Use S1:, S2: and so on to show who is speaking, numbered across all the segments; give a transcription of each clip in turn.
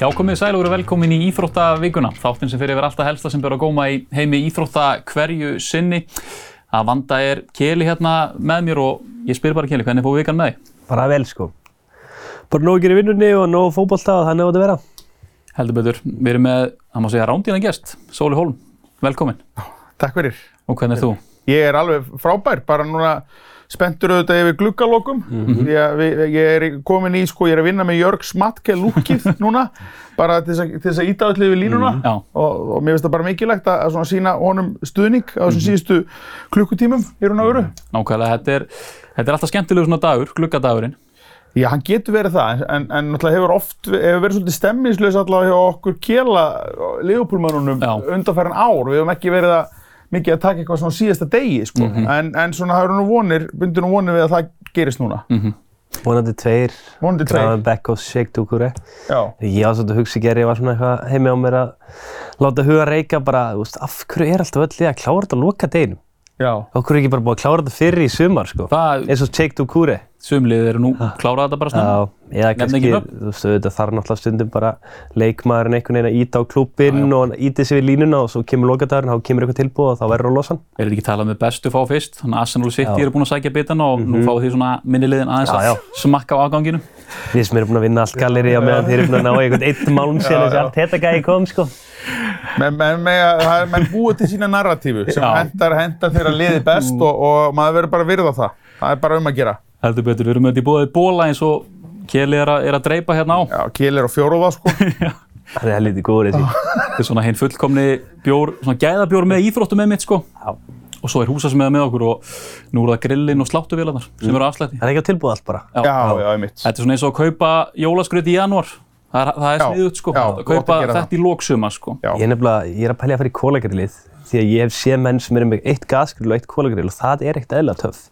S1: Já, komið sæl og verið velkomin í Íþróttavíkuna, þáttinn sem fyrir yfir alltaf helsta sem byrja að góma í heimi Íþrótta hverju sinni. Að vanda er Keli hérna með mér og ég spyr bara Keli, hvernig fóðu vikan með þig?
S2: Bara vel sko. Bara nóg að gera í vinnunni og nóg fókbólta og þannig á þetta vera.
S1: Heldur betur, við erum með, það má segja, rándíðan gest, Sóli Hólm. Velkomin.
S3: Takk fyrir.
S1: Og hvernig er þú?
S3: Ég er alveg frábær, bara núna spenntur auðvitað yfir gluggalokum. Mm -hmm. ég, ég er komin í, sko, ég er að vinna með Jörg Smatke lúkið núna, bara til þess að íta öllu yfir línuna
S1: Mm, já.
S3: og, og mér finnst það bara mikilvægt að, að sína honum stuðning á þessum síðustu klukkutímum í raun og veru.
S1: Nákvæmlega, þetta er, þetta er alltaf skemmtilegu svona dagur, gluggadagurinn.
S3: Já, hann getur verið það, en, en náttúrulega hefur oft hefur verið svolítið stemmislaus allavega hjá okkur kjela leifupólmannunum
S1: Já.
S3: undanfæran ár. Við hefum ekki verið að mikið að taka eitthvað svona síðasta degi, sko. en, en svona það eru nú vonir, bundur nú vonir við að það gerist núna.
S2: Vonandi tveir.
S3: Vonandi tveir.
S2: Gravenbeck og Sheikh Dukure.
S3: Já.
S2: Ég var svolítið að hugsa í gerð, ég var svona eitthvað heimi á mér að láta huga reyka bara, þú veist, af hverju er alltaf öll lið að klára þetta á loka deginum?
S3: Já.
S2: Okkur er ekki bara búið að klára þetta fyrir í sumar sko.
S1: Það,
S2: Eins og Sheikh Dukure.
S1: Sumlið eru nú klárað þetta bara snemma.
S2: Já, eða kannski, þú veist, þarf náttúrulega stundum bara leikmaðurinn einhvern veginn að íta á klúbbinn og íti sig við línuna og svo kemur lokadagurinn, þá kemur eitthvað tilbúið og þá verður að losa hann.
S1: Er þetta ekki talað með bestu fá fyrst? Þannig að Arsenal City
S2: Já. Mhm.
S1: eru búin að sækja bitana og nú fáið því svona minnilegin aðeins
S2: Já, já.
S1: að smakka á afganginum.
S2: Við sem erum búin að vinna allt galleri á meðan þeir eru búin að ná einhvern einn málum síðan þessi
S3: já.
S2: allt þetta gæði kom sko.
S3: Men, men, það er menn búið til sína narratífu sem
S1: Já.
S3: hendar, hendar þeirra liði best og, og maður verður bara að virða það. Það er bara um að gera.
S1: Heldur betur, við erum þetta í bóðið bóla eins og Keli er að, er að dreipa hérna á.
S3: Já, Kiel er á fjóruða, sko.
S2: Það er helviti góður þessi.
S1: Þetta er svona hinn fullkomni bjór, svona gæðabjór með íþróttum með mitt sko.
S2: Já.
S1: Og svo er húsasmiða með okkur og nú eru það grillin og sláttuvélarnar sem eru afslætti.
S2: Það er ekki á tilbúið allt bara.
S1: Já.
S3: Já, já, einmitt.
S1: Þetta er svona eins og að kaupa jólaskrut í janúar. Það er, það er
S3: Já,
S1: sniðut sko.
S3: já,
S1: að kaupa
S3: að
S1: þetta í lóksuma sko.
S3: Já.
S2: Ég er nefnilega, ég er að pælja að fara í kólagrillið því að ég hef séð menn sem eru með eitt gasgrill og eitt kólagrill og það er ekkert eðla töff.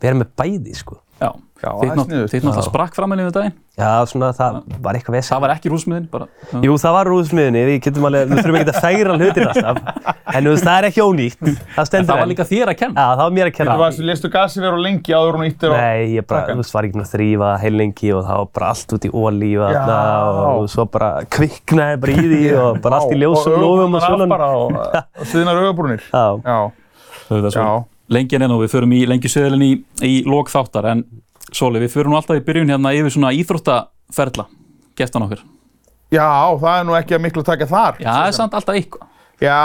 S2: Við erum með bæði sko.
S1: Já. Þitt náttúrulega sprakk framann yfir daginn.
S2: Já, svona það var eitthvað vesen.
S1: Það var ekki rúsmiðin bara.
S2: Jú, það var rúðsmiðinni, við getum alveg, við þurfum ekki að færa hlutin alltaf. En þú veist, það er ekki ónýtt. Það
S1: En
S2: stendur
S1: það var líka þér að kenna.
S2: Já, það var mér að kenna.
S3: Þú varst, lestu gasi vera á lengi áður hún íttir á...
S2: Nei, ég bara, þú veist, var ekki að þrýfa heilengi og það var bara allt út í og
S3: Já.
S2: þarna og svo bara kviknaði bara í því og bara allt í ljósum lofum og
S3: svona. og, og.
S1: Auðvitað.
S3: Já.
S1: Lengjan er nú, við förum í lengjusöðlinn í, í lók þáttar en Sóli, við förum alltaf í byrjun hérna yfir svona íþróttaferla, gestan okkur.
S3: Já, það er nú ekki að miklu taka þar.
S1: Já, það er samt alltaf eitthvað.
S3: Já,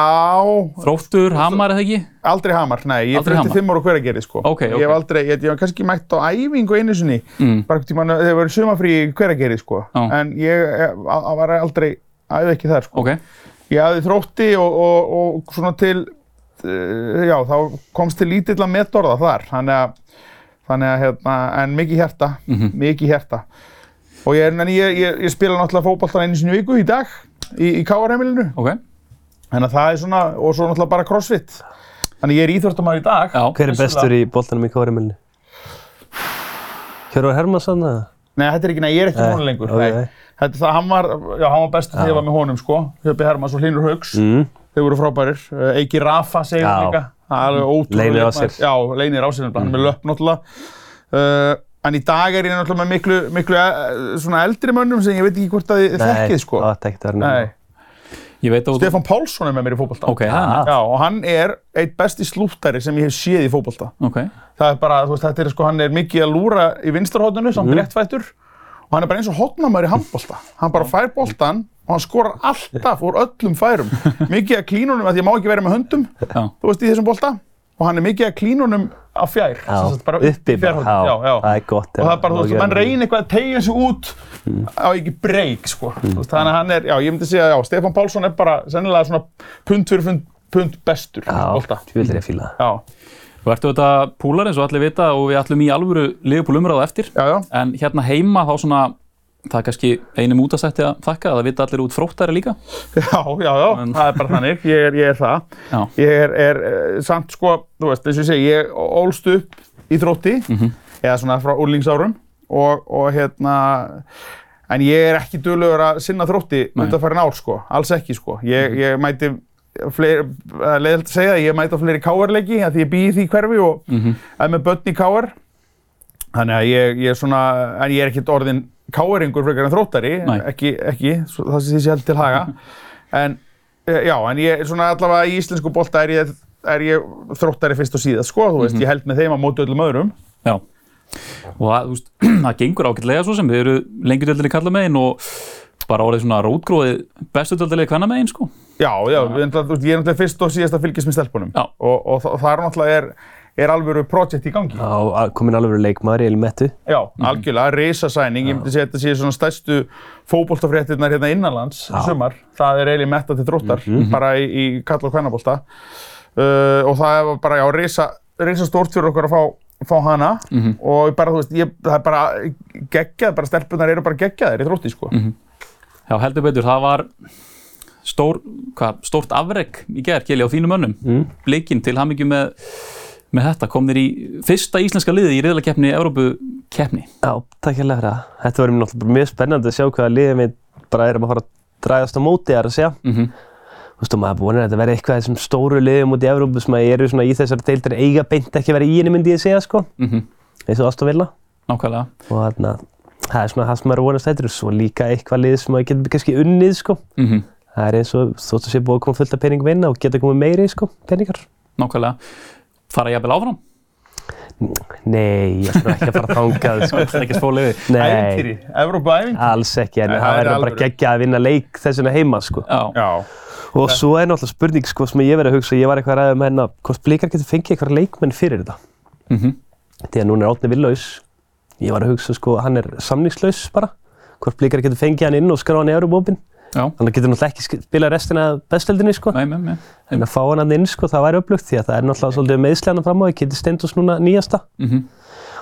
S1: Þróttur, Hamar eða ekki?
S3: aldrei hamar, nei, ég
S1: Aldrei Hamar?
S3: 35 ára hver að gera, sko.
S1: Ok, ok.
S3: Ég hef aldrei, ég, hef kannski mætt á æfingu einu sinni,
S1: Mm.
S3: bara ekkert tíma, þegar verið sumafrí hver að gera, sko.
S1: Já.
S3: En ég eh, a- a- var aldrei, æði ekki þar, sko.
S1: Ok,
S3: Ég hafði þrótti og, og, og svona til, já, þá komst til lítill að metorða þar, þannig að, þannig að, hérna, en mikið hjarta,
S1: Mhm.
S3: mikið hjarta. Og ég, en ég, ég, ég spila náttúrulega fótboltan einu sinni í viku í dag, í, í KR-heimilinu,
S1: ok.
S3: þannig að það er svona, og svo náttúrulega bara crossfit. Þannig ég er íþróttamæður í dag.
S1: Já.
S2: hver er bestur í boltanum í kórimilinu? Hjörvar Hermansson eða?
S3: Nei, þetta er ekki, nei, ég er ekki honum lengur.
S2: ok.
S3: Nei. Þetta það, hann var, já, hann var bestur þegar ég var með honum, sko. Hjöpi Hermanns og Hlynur Haugs.
S2: Mm.
S3: Þeir voru frábærir. Uh, Eiki Rafa segir hann líka. Það er alveg ótrúlega.
S2: Leynir á sér.
S3: Já, leynir á sér, nefnilega. hann er með löpp náttúrulega. Uh, en í dag er ég náttúrulega með miklu, miklu uh, svona eldri mönnum sem ég veit ekki hvort að þið þekkið, sko.
S2: það ætti ekkert að vera
S3: Nei.
S2: nefnilega.
S1: Ég veit að þú...
S3: Stefán Pálsson er með mér í fótbolta.
S1: Ok, það
S3: Já, og hann er eitt besti slúttari sem ég hef séð í fótbolta.
S1: Ok,
S3: Það er bara, þú veist, þetta er sko, hann er mikið að lúra í vinstarhóttinu, samt
S2: Mhm.
S3: réttfættur hann er bara eins og hotnamaður í handbolta. Hann bara fær boltan og hann skorar alltaf úr öllum færum. Mikið að klínunum, að ég má ekki vera með höndum,
S1: já.
S3: þú veist, í þessum bolta og hann er mikið að klínunum á fjær.
S2: Já,
S3: bara
S2: uppi bara, já,
S3: já,
S2: það er gott.
S3: Og það er bara, þú veist, mann reynir eitthvað að tegja sig út á ekki breyk, sko. Þú veist, þannig að hann er, já, ég myndi segja, já, Stefán Pálsson er bara sennilega svona pund fyrir pund bestur
S2: Já, þú vildir ég fíla það.
S1: Þú ertu þetta púlar eins og allir vita og við ætlum í alvöru Liverpool umræðu á eftir.
S3: já, já.
S1: En hérna heima þá svona, það er kannski einum útastætti að þakka, það vita allir út fróttæri líka.
S3: Já, já, já,
S1: En-
S3: það er bara þannig, ég er, ég er það.
S1: Já.
S3: Ég er, er eh, samt sko, þú veist, eins og ég segi, ég ólst upp í þrótti, eða svona frá úrlingsárum og, og hérna, en ég er ekki duglegur að sinna þrótti
S1: Nei.
S3: undanfærin ár, sko, alls ekki, sko. Ég, ég mæti, leiðilegt að segja það, ég mæti á fleiri KR-leiki, að því ég býð í því hverfi og
S1: Mhm.
S3: er með börn í KR. Þannig að ég, ég er svona, en ég er ekkert orðin káeringur frekar en þróttari, ekki, ekki, það sé sér til haga. En, eh, já, en ég, svona allavega í íslensku bolta er ég, er ég þróttari fyrst og síðast, sko, þú veist, ég held með þeim á móti öllum öðrum.
S1: Já. Og það, þú veist, það gengur ágætlega svo sem við eru lengur dildinni kalla megin og bara orðið svona rótgróðið bestu dildinni hvenna megin, sko.
S3: Já, já, ég er náttúrulega fyrst og síðast að fylgjast með stelpunum.
S1: Já.
S3: Og, og það, það er náttúrulega er, er alvöru projekt í gangi.
S2: Já, komin alveg leikmaður í Elmettu.
S3: Já, algjörlega, risasæning, ég myndi segja að þetta sé svona stærstu fótboltafréttirnar hérna innanlands sumar. Það er eiginlega metta til þróttar, bara í, í kall og kvennabólta. Uh, og það er bara, já, risa, risa stórt fyrir okkur að fá, fá hana. Og bara, þú veist, ég, það er bara geggjað, bara stelpunar eru bara geggjaðir í þrótti, sko.
S1: Já, heldur betur, það var stór, hvað, stórt afreg í gerð, Kjeli, á þínum önnum. Mm. Blikinn til hamingju með, með þetta, kom þér í fyrsta íslenska liði í riðlakeppni, Evrópukeppni.
S2: Já, takk hérlega fyrir það. Þetta verður mér náttúrulega mjög spennandi að sjá hvaða liðið mitt bara er að fara að dragast á móti þar að segja.
S1: Mm
S2: Þú veist, og maður er búinn að þetta verði eitthvað þessum stóru liðum út í Evrópu sem að eru svona í þessari deildir eiga beint ekki að vera í henni myndi ég segja, sko.
S1: -hmm.
S2: Eins og Aston Villa.
S1: Nákvæmlega.
S2: Og þarna, það er svona það sem maður er að vonast þetta. Svo líka eitthvað lið sem maður getur kannski unnið, sko.
S1: Mm
S2: Það er eins og þótt að sé búið að koma fullt af peningum inn og geta komið meiri, sko, peningar.
S1: Nákvæmlega. Fara jafnvel áfram?
S2: Nei, ég ætla ekki að fara þangað, sko.
S1: Það er ekki spólið við.
S2: Nei,
S3: Ævintýri, Evrópu-ævintýri.
S2: alls ekki, en
S3: það er
S2: verður bara geggja að vinna leik þess vegna heima, sko.
S1: Já.
S3: Já.
S2: Og svo er náttúrulega spurning, sko, sem ég verið að hugsa, ég var eitthvað að ræða með hennar, hvort Blikar getur fengið eitthvað leikmenn fyrir þetta.
S1: Mm
S2: Því að núna er Átni villaus. Ég var að hugsa, sko, hann er samningslaus bara. Hvort Blikar getur fengið hann inn og skráð hann í Európa-bópin.
S1: Já.
S2: Þannig getur náttúrulega ekki sk- spilað restina af bestöldinni, sko.
S1: Nei, nei, nei.
S2: En að fá hann hann inn, sko, það væri upplugt því að það er náttúrulega svolítið meðslega hann fram á því, getur Steindós núna nýjasta.
S1: Mm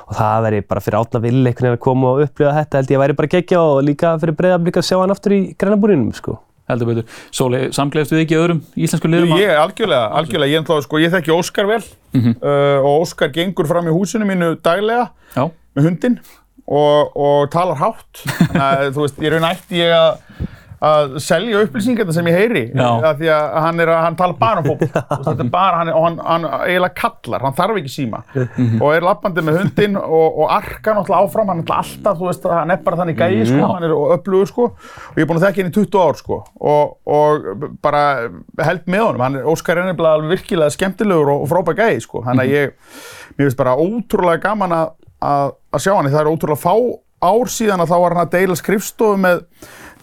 S2: Og það væri bara fyrir Átna vill einhvern veginn að koma og upplifa þetta, held ég væri bara geggja og líka fyrir breiðablík að sjá hann aftur í grænabúrinum, sko.
S1: Heldur betur. Sóli, samgleðstu þið ekki öðrum íslensku liðum?
S3: Ég, algjörlega, algjörlega, ég, ætla, sko, ég þekki Óskar vel
S1: Mhm.
S3: uh, og Óskar gengur fram í húsinu mínu daglega
S1: Já.
S3: Með hundinn og, og talar hátt. Þannig að, þú veist, ég raun ætti ég að að selja upplýsingarna sem ég heyri því að hann, er, hann tala bara um veist, þetta er bara, hann, og hann, hann eiginlega kallar, hann þarf ekki síma. Og er lappandi með hundinn og, og arkar náttúrulega áfram, hann er alltaf þú veist, hann er bara þannig gæi, sko, hann er öflugur sko, og ég er búinn að þekka henni í 20 ár sko, og, og bara held með honum, hann er, Óskar nefnilega alveg virkilega skemmtilegur og, og frábær gæi sko, hann að ég, mér finnst bara ótrúlega gaman að, að, að sjá hann, það er ótrúlega fá ár síðan að þá var hann að deila skrifstofu með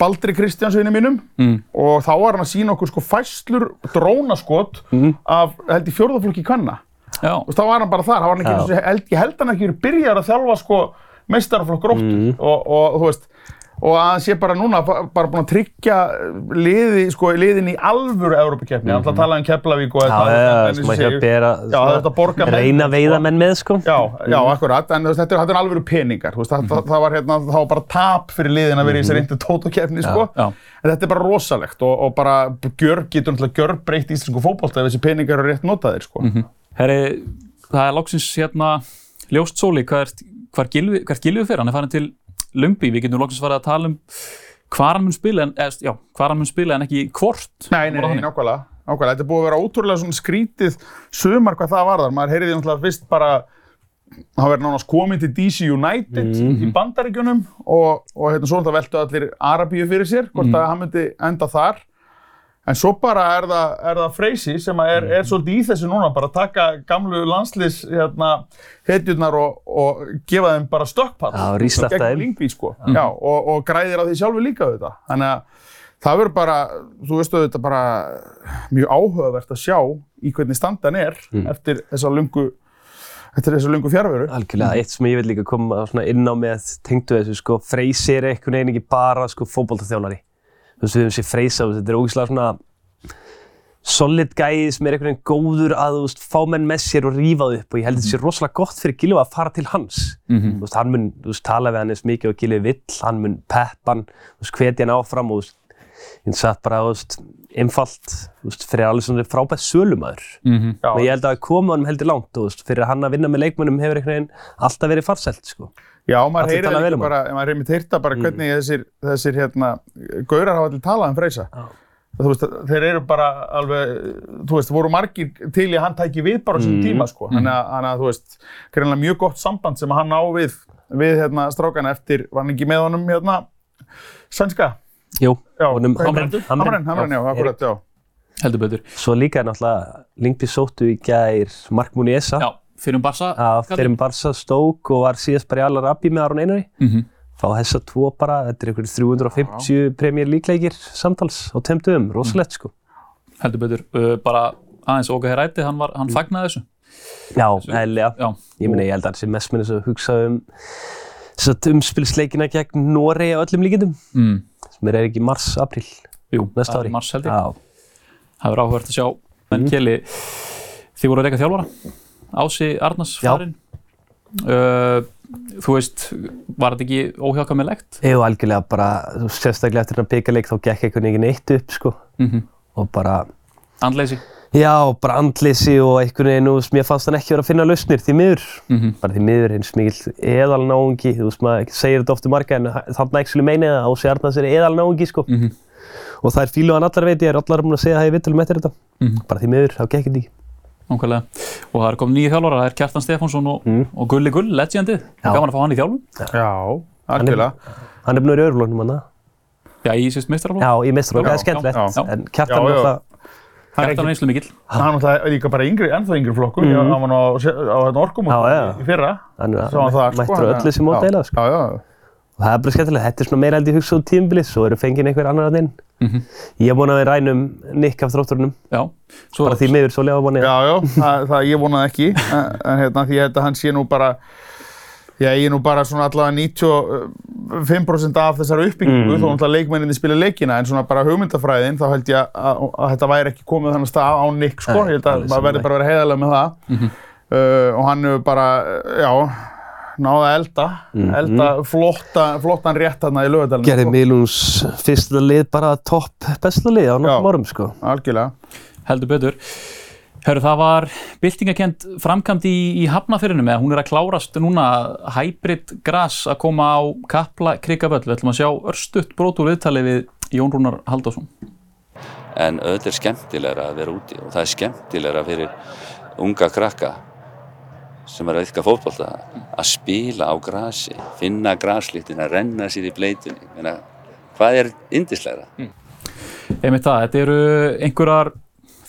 S3: Baldri Kristjánssoni mínum
S1: Mm.
S3: og þá var hann að sína okkur sko fæslur drónaskot af held í fjórðaflokki kvenna.
S1: Já.
S3: og þá var hann bara þar, hann ekki, ég held hann ekki verið byrjar að þjálfa sko meistaraflokk gróttu og, og þú veist og að hann sé bara núna ba- bara búinn að tryggja liði, sko, liðin í alvöru Európa-keppni, hann ætla að tala um Keflavík og
S2: Já,
S3: þetta,
S2: já,
S3: en
S2: sem
S3: eins og
S2: að
S3: segir-
S2: hjá bera,
S3: Já, það er þetta að borga menn,
S2: reyna að veiða menn með, sko.
S3: Já, já, akkurat, en þetta er, þetta er alveg peningar, þú veist, það, það, það var hérna, það var bara tap fyrir liðin að vera í þessari reyndu tótókeppni, sko. En þetta er bara rosalegt og, og bara gjör, getur náttúrulega gjör breytt íslensku fótbolta ef þessi peningar eru rétt notaðir, sko.
S1: Herri, það er loksins hérna ljóst sóli, hvað er, hvað hvert gilvið fyrir? Hann er farin til Lumbi, við getum loksins farið að tala um hvar hann mun spila en, eða, já, hvar hann mun spila en ekki hvort.
S3: Nei, nei, nei, nákvæmlega, nákvæmlega. Þetta er búið að vera ótrúlega svona skrítið sumar hvað það varðar. Maður heyriði náttúrulega fyrst bara hann verið nánast komin til DC United í bandaríkjunum og, og hérna svona það veltu allir Arabíu fyrir sér, hvort að hann myndi enda þar. En svo bara er það, það Freysi sem er, er svolítið í þessu núna, bara taka gamlu landslis hérna, hetjurnar og, og gefa þeim bara stökkpall.
S2: Já, rístarta
S3: Gegn
S2: þeim.
S3: Lyngby, sko. Já, og, og græðir á því sjálfur líka auðvitað. Þannig að það verður bara, þú veist auðvitað bara mjög áhugavert að sjá í hvernig standan er eftir þessa lungu, eftir þessa lungu fjárveru.
S2: Algjörlega, eitt sem ég vil líka koma inn á með tengdu þessu, sko, Freysi er einhvern veginn ekki bara, sko, fótboltaþjálari. Þú veist, við höfum sér Freysa, þetta er ógeðslega svona solid gæði sem er einhvern veginn góður að, þú veist, fá menn með sér og rífa það upp og ég held að þetta sé rosalega gott fyrir Gilva að fara til hans.
S1: Mhm.
S2: Þú veist, hann mun, þú veist, tala við hann eins mikið og Gilvi vill, hann mun peppa hann, þú veist, hvetja hann áfram og, þú veist, ég satt bara, þú veist, einfalt, þú veist, fyrir alveg svona frábært sölumæður.
S1: Mm
S3: Já,
S2: Og ég held að komi honum heldur langt, þú veist, fyrir hann að vinna með leikmönnum hefur einhvern veginn alltaf verið farsælt, sko.
S3: Já, maður
S2: tala
S3: það líka bara, maður heyrir mitt heyrta bara hvernig þessir, þessir hérna, gaurar hafa allir talað um Freysa. Þú veist, þeir eru bara alveg, þú veist, voru margir til í að hann tæki við bara á þessum tíma, sko. Þannig að, þannig að, þú veist, greinlega mjög gott samband sem hann á við við hérna strákana eftir, var hann ekki með honum hérna, sænska?
S2: Jú,
S3: Já,
S2: honum
S3: hvað heitir
S1: Hamren.
S3: hann? Hamren, Hamren, já, akkurat, já.
S1: heldur betur.
S2: Svo líka er náttúrulega Lingby sóttu í gær Mark Muniesa.
S1: Já, fyrir um Barca.
S2: Já, fyrir um Barca stók og var síðast bara í Allar Abbi með Aron Einari.
S1: Mhm.
S2: Fá þessa tvo bara, þetta er einhverjum 350 Premier League-leikir samtals á tveim dögum, rosalegt sko.
S1: heldur betur. Uh, bara aðeins Óka Heræti, hann, var- hann fagnaði þessu.
S2: Já, eðlilega.
S1: Já,
S2: Ég meina, ég held að hann sé mest með þess að hugsa um umspilsleikina gegn Noregi á öllum líkindum,
S1: mm.
S2: sem er ekki mars, april,
S1: jú,
S2: næsta
S1: er
S2: ári.
S1: í mars held ég.
S2: Já,
S1: Það verður áhugavert að sjá. En
S2: Mhm.
S1: Kjeli, þið voru að reyka þjálfara. Ási Arnars
S2: Já.
S1: farinn. Uh, þú veist, var þetta ekki óhjákamilegt?
S2: Jú, algjörlega bara, sérstaklega eftir þennan píkaleik þá gekk einhvern veginn eitt upp, sko.
S1: Mm
S2: Og bara,
S1: Andleysi?
S2: já, bara andleysi og einhvern veginn, þú veist, mér fannst hann ekki vera að finna lausnir, því miður.
S1: Mm
S2: Bara því miður eins mikill eðalnáungi, þú veist, maður segir þetta ofta marga, en þannig ekki meina það, Ási Arnars er eðalnáungi, sko.
S1: Mhm.
S2: Og það er fílu hann allar veit, ég er allar búin að segja það í vitulum eftir þetta.
S1: Mhm.
S2: Bara því miður, þá gekk þetta ekki.
S1: Nákvæmlega. Og það er komið nýju þjálfara, það er Kjartan Stefánsson og,
S2: Mm.
S1: og Gulli Gull, legendið. Gaman að fá hann í þjálfum.
S3: Já, algjörlega.
S2: Hann er búin að vera í örflóknum hann,
S1: Já, í sýst meistaraflokk.
S2: Já, ég mistur það, það er skemmtilegt, en kjartan er alltaf,
S1: Kjartan er einslu mikill.
S3: hann er líka bara yngri, ennþá yngri flokkur. Mm. Hann var á, hérna
S2: já.
S3: í fyrra.
S2: hann er
S3: Sá hann það, sko,
S2: mættur öllu sem meira held ég hugsa út tímbilið, svo eru fengið einhver annar að inn. Ég vona að við rænum Nick af þrótturnum,
S1: Já. Svo,
S2: bara því miður svo lega vona ég.
S3: Já, já, það, það ég vonaði ekki, en, en hérna, því ég held að hann sé nú bara, já, ég er nú bara svona allavega 95% af þessari uppbyggingu,
S2: Mm.
S3: þó náttúrulega leikmenninni spila leikina, en svona bara hugmyndafræðin, þá held ég að, að þetta væri ekki komið þannig stað á Nick, sko, ég held að maður verði bara að vera heiðarlega með það, uh, og hann hefur bara, já, náði að elda, elda flotta, flottan rétt þarna í lögadalinn,
S2: Gerði Milúns fyrsta lið bara topp besta lið á
S3: Já.
S2: árum, sko.
S3: algjörlega.
S1: heldur betur. Herru, það var byltingakent framkvæmd í, í hafnafyrinu með að hún er að klárast núna hybrid gras að koma á Kapla Krikaböll. Við ætlum að sjá örstutt brot úr viðtali við Jón Rúnar Halldórsson.
S4: en auðvitað er skemmtilegra að vera úti og það er skemmtilegra fyrir unga krakka sem er að ytka fótbolta að spila á grasi, finna graslítin, að renna sér í bleitunni. Meina, hvað er indislegra?
S1: Einmitt það, þetta eru einhverjar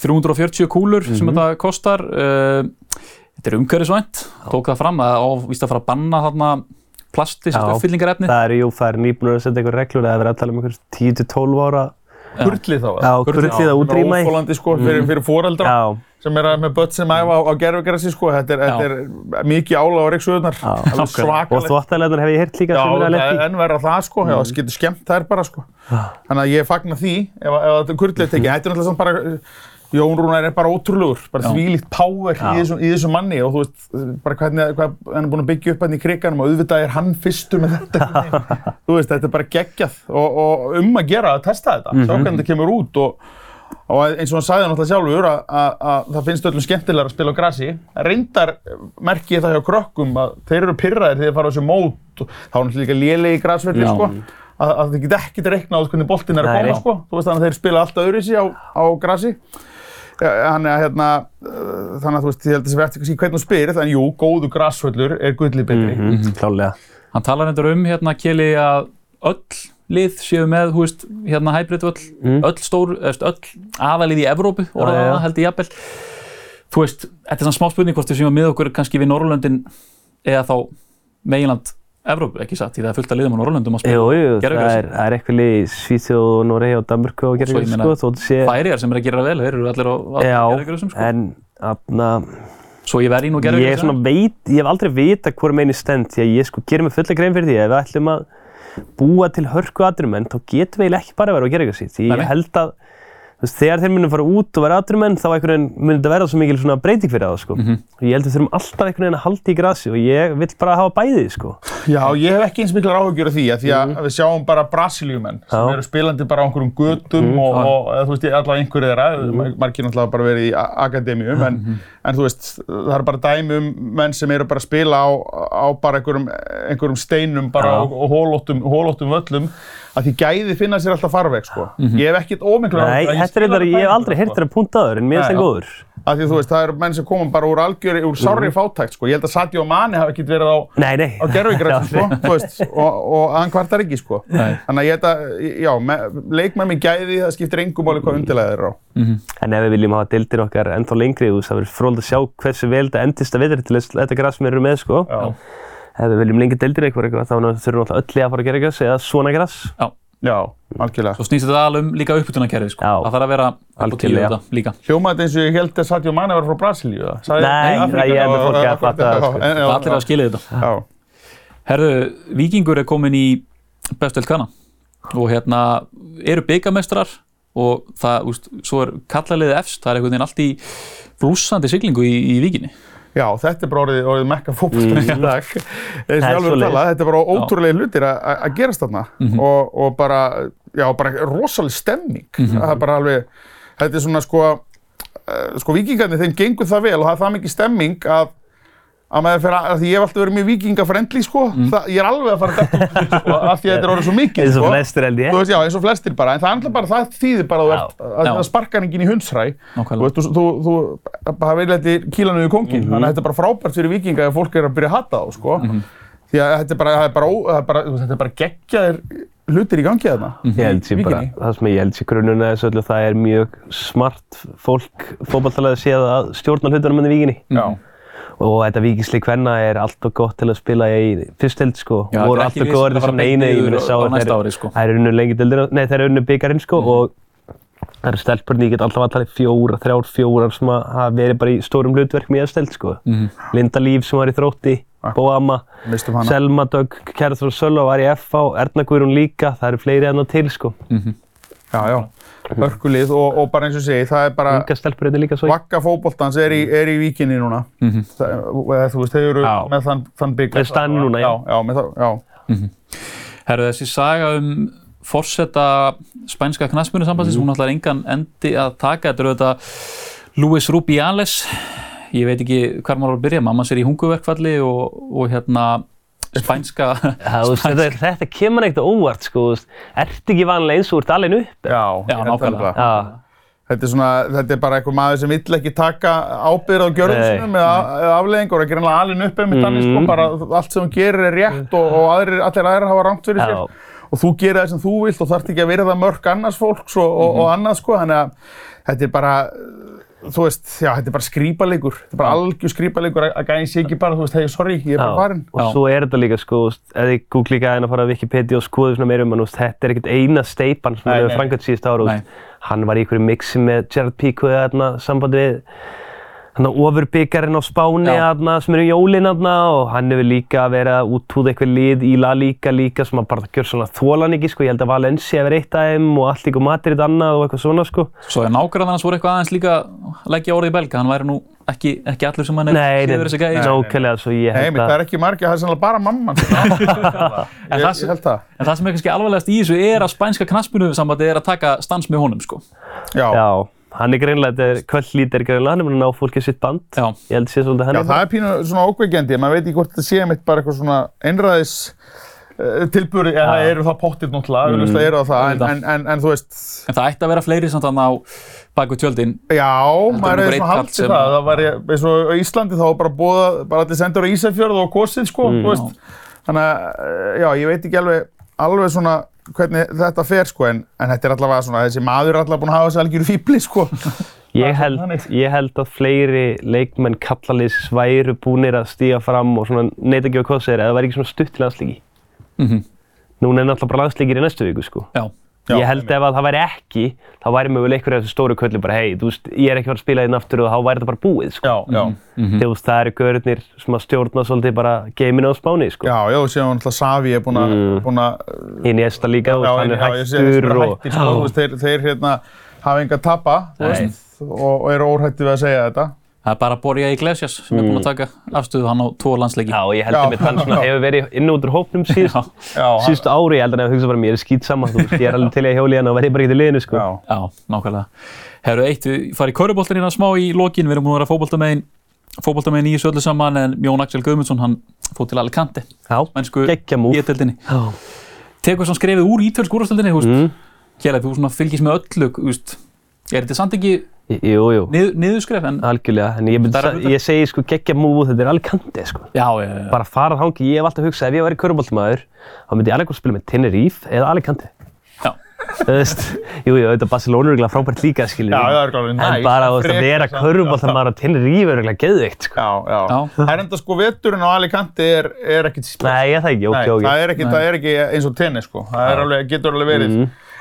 S1: 340 kúlur sem þetta kostar. Uh, þetta er umhverfisvænt, tók það fram að á víst að fara að banna þarna plasti uppfyllingarefni.
S2: Það er, jú, það er nýbúin að setja einhver reglur, það er að tala um einhver 10-12 ára,
S3: Kurlið þá,
S2: já, kurlið að útrýma í.
S3: Óþólandi, sko, fyrir, fyrir foreldra.
S2: Já,
S3: sem er að- með börn sem æfa á, á gerfugrassi sko, þetta er, þetta er mikið álag á reyksuðunar, alveg
S2: og
S3: svakalegt.
S2: þvóttalegarnar hef ég heyrt líka
S3: Já,
S2: sem er að
S3: það
S2: lendi.
S3: er enn verða það sko, já, það getur skemmt þær bara sko. Þannig að ég fagna því, ef, ef þetta er kurlið tekið, þetta er náttúrulega samt bara, Jón Rúnar er bara ótrúlegur, bara
S1: Já.
S3: þvílíkt power í þessum, í þessum manni og þú veist, bara hvernig, hvað hann er búinn að byggja upp hann í kriganum og auðvitað er hann fyrstur með þetta. þú veist, þetta er bara geggjað og, og um að gera að testa þetta, sjá hvernig þetta kemur út og Og eins og hann sagði náttúrulega sjálfur að, að, að það finnst öllum skemmtilega að spila á grasi. Reyndar merki ég það hjá krökkum að þeir eru pyrraðir þegar þeir fara á þessu mót og þá er náttúrulega líka lélegi grasvelli
S1: Já.
S3: sko. Að, að þeir geta ekkert reikna út hvernig boltinn er að koma sko. Þú veist þannig að þeir spila alltaf öðruvísi á, á grasi. Ja, Þannig að hérna, uh, þannig að þú veist, ég held að þessi verði ekki hvernig þú spyrir, en jú, góðu grasvöllur er gullið betri.
S2: Mm, klálega.
S1: Hann talar endur um hérna Kjeli að öll lið séu með, þú veist, hérna hybrid völl, öll stór, eða öll aðalið í Evrópu, orðaða
S2: já.
S1: það held ég jafnvel. Þú veist, þetta er svona smá spurning hvort við séum með okkur kannski við Norrlöndin eða þá meginland Evrópu, ekki satt, því það er fullt að liðum á Norrlöndum að
S2: Jú,
S1: spila.
S2: jú, það
S1: Gervigrasi.
S2: er, það er eitthvað lið í Svíþjóð, Noregi og Danmörku og
S1: Svo ég
S2: gerðið,
S1: meina-
S2: sko, þótt sé...
S1: Færiðar sem er að gera vel, þeir eru allir á, á
S2: Já,
S1: gerðugrössum, sko.
S2: en, aðna,
S1: Svo ég verði nú
S2: ég er svona veit, ég hef aldrei vita hvort meini stend, því að ég sko gerir mig fulla grein fyrir því, ef við ætlum að búa til hörku atvinnumenn, þá getum við eiginlega ekki bara verið á gerðið því
S1: Nei, nei.
S2: ég held að, veist, þegar þeir munum fara út og vera atvinnumenn, þá einhvern veginn mun þetta verða svo mikil breyting fyrir það, sko.
S1: Mhm.
S2: Og ég held að við þurfum alltaf einhvern veginn að halda í grasi og ég vill bara hafa bæðið, sko.
S3: Já, ég hef ekki eins miklar áhugjur af því að því að við sjáum bara Brasilíumenn sem eru spilandi bara á einhverjum götum og, og eða, þú veist, allavega einhverju þeirra, mm. margir náttúrulega bara verið í akademíum, en, en þú veist, það er bara dæmi um menn sem eru bara að spila á, á bara einhverjum, einhverjum steinum bara og, og hólóttum, hólóttum völlum að því gæði finna sér alltaf farveg, sko. Ég hef ekkert ómiklar
S2: Nei,
S3: en ég
S2: þetta finnst þér þetta, ég hef aldrei heyrt þér að punta aður, en mér finnst það góður.
S3: Af því þú veist, það eru menn sem komum bara úr algjöri, úr sárri fátækt, sko. Ég held að Sadio Mane hafi ekkert verið á, á gerfigrætt, sko, þú veist, og, og hann kvartar ekki, sko.
S1: Nei.
S3: Þannig að ég held að, já, me, leikmenn með gæði, það skiptir engum máli hvað undirlega þeir eru á.
S2: En ef við viljum hafa dildir okkar ennþá lengri, þú veist, það verður fróld að sjá hversu vel þetta endist að viðri til þess að þetta græs sem við erum með, sko.
S3: Já.
S2: Ef við viljum lengi dildir eitthvað, eitthvað, þá þurfum við alltaf öll í að fara að gera græs eða svona græs.
S1: Já,
S3: Já, algjörlega.
S1: svo snýst þetta alveg um líka uppbytunarkerfi, sko.
S2: Já.
S1: Það þarf að vera upp á tíu
S2: Algjörlega.
S1: þetta líka.
S3: Hljómaði eins og ég held að Sadio Mane var frá Brasilíu, það? Sagði-
S2: Nei, nei, ég að
S3: já,
S2: fólk
S3: já,
S2: hafi fattað það, sko.
S1: Það allir að skilja þetta.
S3: Já,
S1: Herðu, Víkingur er komin í bestöld kanna og hérna eru byggamestrar og það, úst, svo er kallaliðið efst, það er einhvern veginn allt í flúsandi siglingu í, í Víkinni.
S3: Já, þetta er bara orðið, orðið mekka fótbolta í dag. Eins og alveg
S2: svoleiðis.
S3: tala, þetta er bara ótrúlega hlutir að- að að gerast þarna og, og bara, já, bara rosalega stemming. Það er bara alveg, þetta er svona sko, uh, sko vikingarnir, þeim gengur það vel og það er það mikið stemming að að maður fyrir að, því ég hef alltaf verið mjög vikingafrendli sko, það, ég er alveg að fara að detta sko, af því að þetta er orðið svo mikið
S2: Eins og
S3: sko.
S2: flestir held ég.
S3: Þú veist, já, eins og flestir bara, en það er alltaf bara, það þýðir bara að þú ert, að
S1: Já.
S3: það sparkar enginn í hundsræ. Þú veist, þú, þú, þú það þetta kílanu í kongin, þannig að þetta er bara frábært fyrir vikinga ef fólk er að byrja að hata þá, sko. Því að þetta er bara, það er bara, það er bara, þetta er bara geggjaðir hlutir í gangi þarna.
S2: Ég held sér bara, það sem ég held sér grunnuna þessu öllu, það er mjög smart fólk fótballtalega að sé að stjórna hlutunum enn í víkinni.
S3: Já.
S2: Og þetta víkislið hvenna er alltaf gott til að spila í fyrstild sko.
S1: Já, er
S2: alltaf
S1: við sem
S2: góður
S1: að beint
S2: einu, ég myndi að
S1: ári, sko.
S2: þeir eru unnu lengi dildina, nei þeir eru unnu byggarinn sko og það eru stelpurni, ég get alltaf að tala í fjóra, þrjár, fjórar sem að hafa verið bara í stórum hlutverkum í aðsteld sko. Linda Líf sem var í þrótti, Bóama,
S3: Mistum hana.
S2: Selma Dögg, Kjærþór Sölva var í FH, Erna Guðrún líka, það eru fleiri enn á til sko.
S3: Já, já. Hörkulið og, og bara eins og segi, það er bara, vakka fótboltans er í, er í víkinni núna. það, eða, þú veist, þau eru
S2: Já.
S3: með þann, þann bygg.
S2: Með staðinn núna, já.
S3: Já, já, með það, já.
S1: Herru, þessi saga um forseta spænska knaspunni sambandsins, hún ætlar engan endi að taka. Þetta eru þetta Luis Rubiales, ég veit ekki hvar maður á að byrja, mamma sér í hunguverkfalli og, og hérna spænska,
S2: þú veist, þetta, þetta kemur ekkert óvart sko, ertu ekki vanlega eins og þú ert alveg upp?
S3: Já,
S1: Já, nákvæmlega.
S3: það.
S2: Já,
S3: Þetta er, svona, þetta er bara einhver maður sem vill ekki taka ábyrð á gjörðum sinum eða, eða afleðingar og er ekki reynilega alin upp einmitt þannig sko,
S2: Mhm.
S3: bara allt sem hún gerir er rétt og, og aðrir, allir aðrir hafa rangt fyrir sér og þú gerir það sem þú vilt og þarft ekki að virða mörg annars fólks og, og, og annað sko, þannig að þetta er bara þú veist, já, þetta er bara skrýpalegur þetta er bara algjör skrýpalegur að, gæði sé ekki bara, þú veist, hei, sorry, ég er bara farin
S2: og
S1: Já.
S2: svo er þetta líka sko, ef þið googli ekki aðeins að fara að Wikipedia og skoðu svona um þú veist, þetta er ekkert eina steipan sem
S3: nei.
S2: hefur framkvæmt síðust ára, hann var í einhverju mixi með Gerard Pico eða þarna sambandi við hann ofurbyggarinn á Spáni þarna sem eru jólinn þarna og hann hefur líka verið að útúða eitthvað lið í La Liga líka sem hann bara gjör svona þólan ekki sko, ég held að Valencia hefur eitt af þeim og allt líka Madrid annað og eitthvað svona sko.
S1: svo er nágrann hans voru eitthvað aðeins líka að leggja orðið í belga, hann væri nú ekki, ekki allur sem hann er
S2: Nei, nei,
S1: síður þessi gæði.
S2: nákvæmlega, svo ég
S3: Nei,
S2: held
S3: mitt, það
S2: að
S3: er ekki margir, það er sannlega bara mamman ég,
S1: það sem-
S3: ég held það.
S1: En það sem er kannski alvarlegast í þessu er að spænska knaspinu sambandi er að taka stans með honum, sko.
S3: Já, Já,
S2: hann er greinlega, þetta er kvöldlít er greinlega, hann er búin að ná fólkið sitt band.
S1: Já.
S2: Ég held að sé svolítið hann.
S3: það er pínu svona ókveikjandi, maður veit ekki hvort þetta sé mitt bara eitthvað svona einræðis uh, tilbúri, eða það eru það pottir náttúrulega, mm. eru það, en,
S1: Auðvitað.
S3: en, en, en þú veist,
S1: En það ætti að vera fleiri samt að á baku tjöldin.
S3: Já, maður er svona haldið
S1: sem-
S3: það, það var ég- eins og á Íslandi þá var bara búið, bara allir sendur á Ísafjörð og kosið sko,
S2: Mm.
S3: þú veist. Þannig að, eh, já, ég veit ekki alveg, alveg svona hvernig þetta fer sko, en, en þetta er allavega svona, þessi maður er allavega búinn að hafa þessi algjöru fíbli sko.
S2: Ég held, ég held að fleiri leikmenn kallalýs væru búnir að stíga fram og svona neita ekki að hvað segir, eða það væri ekki svona stutt til landslíki.
S1: Mhm.
S2: Núna er náttúrulega bara landslíkir í næstu viku, sko.
S1: Já.
S3: Já,
S2: ég held ef að það væri ekki, þá væri mögulega einhverju af þessu stóru köllu bara, hei, þú veist, ég er ekki að fara að spila þinn aftur og þá væri þetta bara búið, sko.
S3: Já, já,
S2: Þegar þú veist, það eru gaurinnir sem að stjórna svolítið bara geiminu á spáni, sko.
S3: já, já, og séum náttúrulega Savi er búinn að,
S2: Mm.
S3: búinn að,
S2: í esta líka, þú
S3: já,
S2: veist, hann er
S3: já, ég sé
S2: hættur
S3: bara
S2: og...
S3: hættir sko, þú veist, þeir, þeir hérna hafa enga að tapa, þú veist, og, og eru óhættið við að segja þetta.
S1: Það er bara Borja Iglesias sem er búinn að taka afstöðu hann á tvo landsleiki.
S2: Já, ég held að mitt hann svona hefur verið inn út úr hópnum síðust, síðustu ári, ég held að hann hefur hugsað bara mér er skýt saman, þú veist, ég er alveg til að hjóli hann og verði bara ekki til liðinu, sko.
S3: Já,
S1: Já, nákvæmlega. Herru, eitt, við farið í köruboltan hérna smá í lokin, við erum búin að vera fótboltamegin, fótboltamegin í þessu öllu saman, en Jón Axel Guðmundsson, hann fór til Alicante,
S2: Já,
S1: mennsku
S2: geggja múf.
S1: í eteldinni.
S2: Já.
S1: Tekur svona skrefið úr ítölsku úrvarsdeildinni, þú veist,
S2: Mm.
S1: Kjærleif, þú svona fylgist með öllu, þú veist, Er þetta samt ekki
S2: Jú, jú,
S1: nið, niðurskref en
S2: algjörlega. En ég,
S1: er hlutur.
S2: ég segi sko geggja múð, þetta er Alicante sko.
S1: Já, já, já.
S2: Bara fara þangi, ég hef alltaf hugsað ef ég væri köruboltmaður, þá myndi ég alveg spila með Tenerife eða Alicante.
S1: Já.
S2: Þú veist, jú, jú, þetta Barcelona er örugglega frábært líka, skiljum.
S3: Já, það er klálega næs.
S2: En bara þú veist, að vera
S3: samt,
S2: köruboltamaður á Tenerife er örugglega geðveikt, sko.
S3: Já, já.
S1: Já.
S3: Það er enda sko veturinn á Alicante er, er ekkert spil.
S2: Nei, ég það ekki, ok,
S3: Nei,
S2: ok.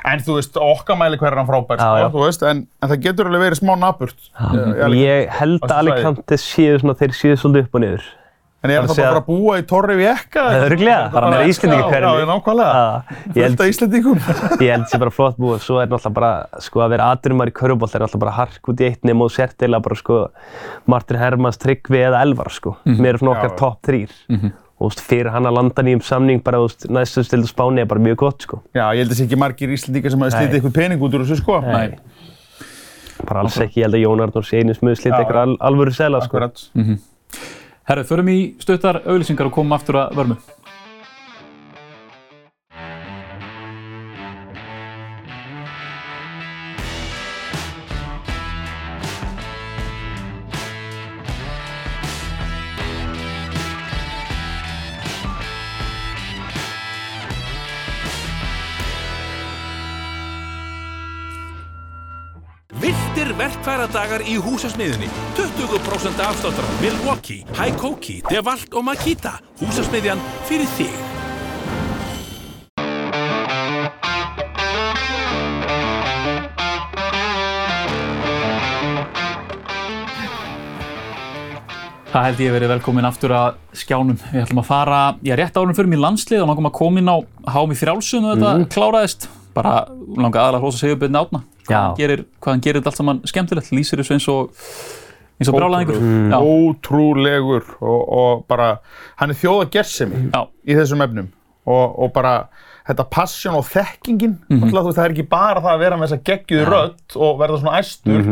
S3: Það er það er og. Það er. En þú veist, okkar mæli hver er hann frábær,
S2: Mhm. Já,
S3: sko,
S2: já.
S3: þú veist, en, en það getur alveg verið smá naburt.
S2: Ég held að Alicante séu svona, þeir séu svolítið upp og niður.
S3: En er
S2: Það
S3: það bara
S2: að-
S3: að að búa í Torri Vjekka?
S2: Örugglega, bara með Íslendingahverfi.
S3: Já, já, nákvæmlega.
S2: Ah, ég held-
S3: Fullt af Íslendingum.
S2: Ég held sér bara flott búið, svo er náttúrulega bara, sko, að vera aðrumar í körubolt er náttúrulega bara hark út í eitt nema og sért eða bara, sko, Martin Hermans, Tryggvi eða Elvar, sko. Mér er svona
S3: Já,
S2: okkar
S3: já.
S2: topp þrýr. Og fyrir hann að landa nýjum samning bara, þú veist, næstu stildu Spáni er bara mjög gott, sko.
S3: Já, ég held að það sé ekki margir Íslendingar sem hafa
S2: Nei.
S3: slítið eitthvað pening út úr þessu, sko.
S1: Nei.
S2: Bara alls ekki, ég held að Jón Arnór sé einu smuð slita
S3: Já,
S2: eitthvað al alvöru sela, sko.
S3: Akkurat.
S1: Herru, förum í stuttar auglýsingar og komum aftur að vörmu.
S5: Verkfæradagar í húsasmiðunni 20% afsláttar á Milwaukee, Haikoki, Devalt og Makita Húsasmiðjan fyrir þig
S1: Það held ég verið velkomin aftur að skjánum. Við ætlum að fara, já rétt árum fyrir mér landslið og langum að koma inn á háum í frjálsum og þetta kláraðist. Bara langa aðalega hrósa Sigurbjörn Átna. Hvað hann gerir, hvað hann gerir þetta allt saman skemmtilegt, lýsir þessu eins og, eins og brálaðingur. Já,
S3: Ótrúlegur og, og bara, hann er þjóða gersemi
S1: já,
S3: í þessum efnum og, og bara þetta passion og þekkingin mm veist, það er ekki bara það að vera með þessa geggjuðu rödd og verða svona æstur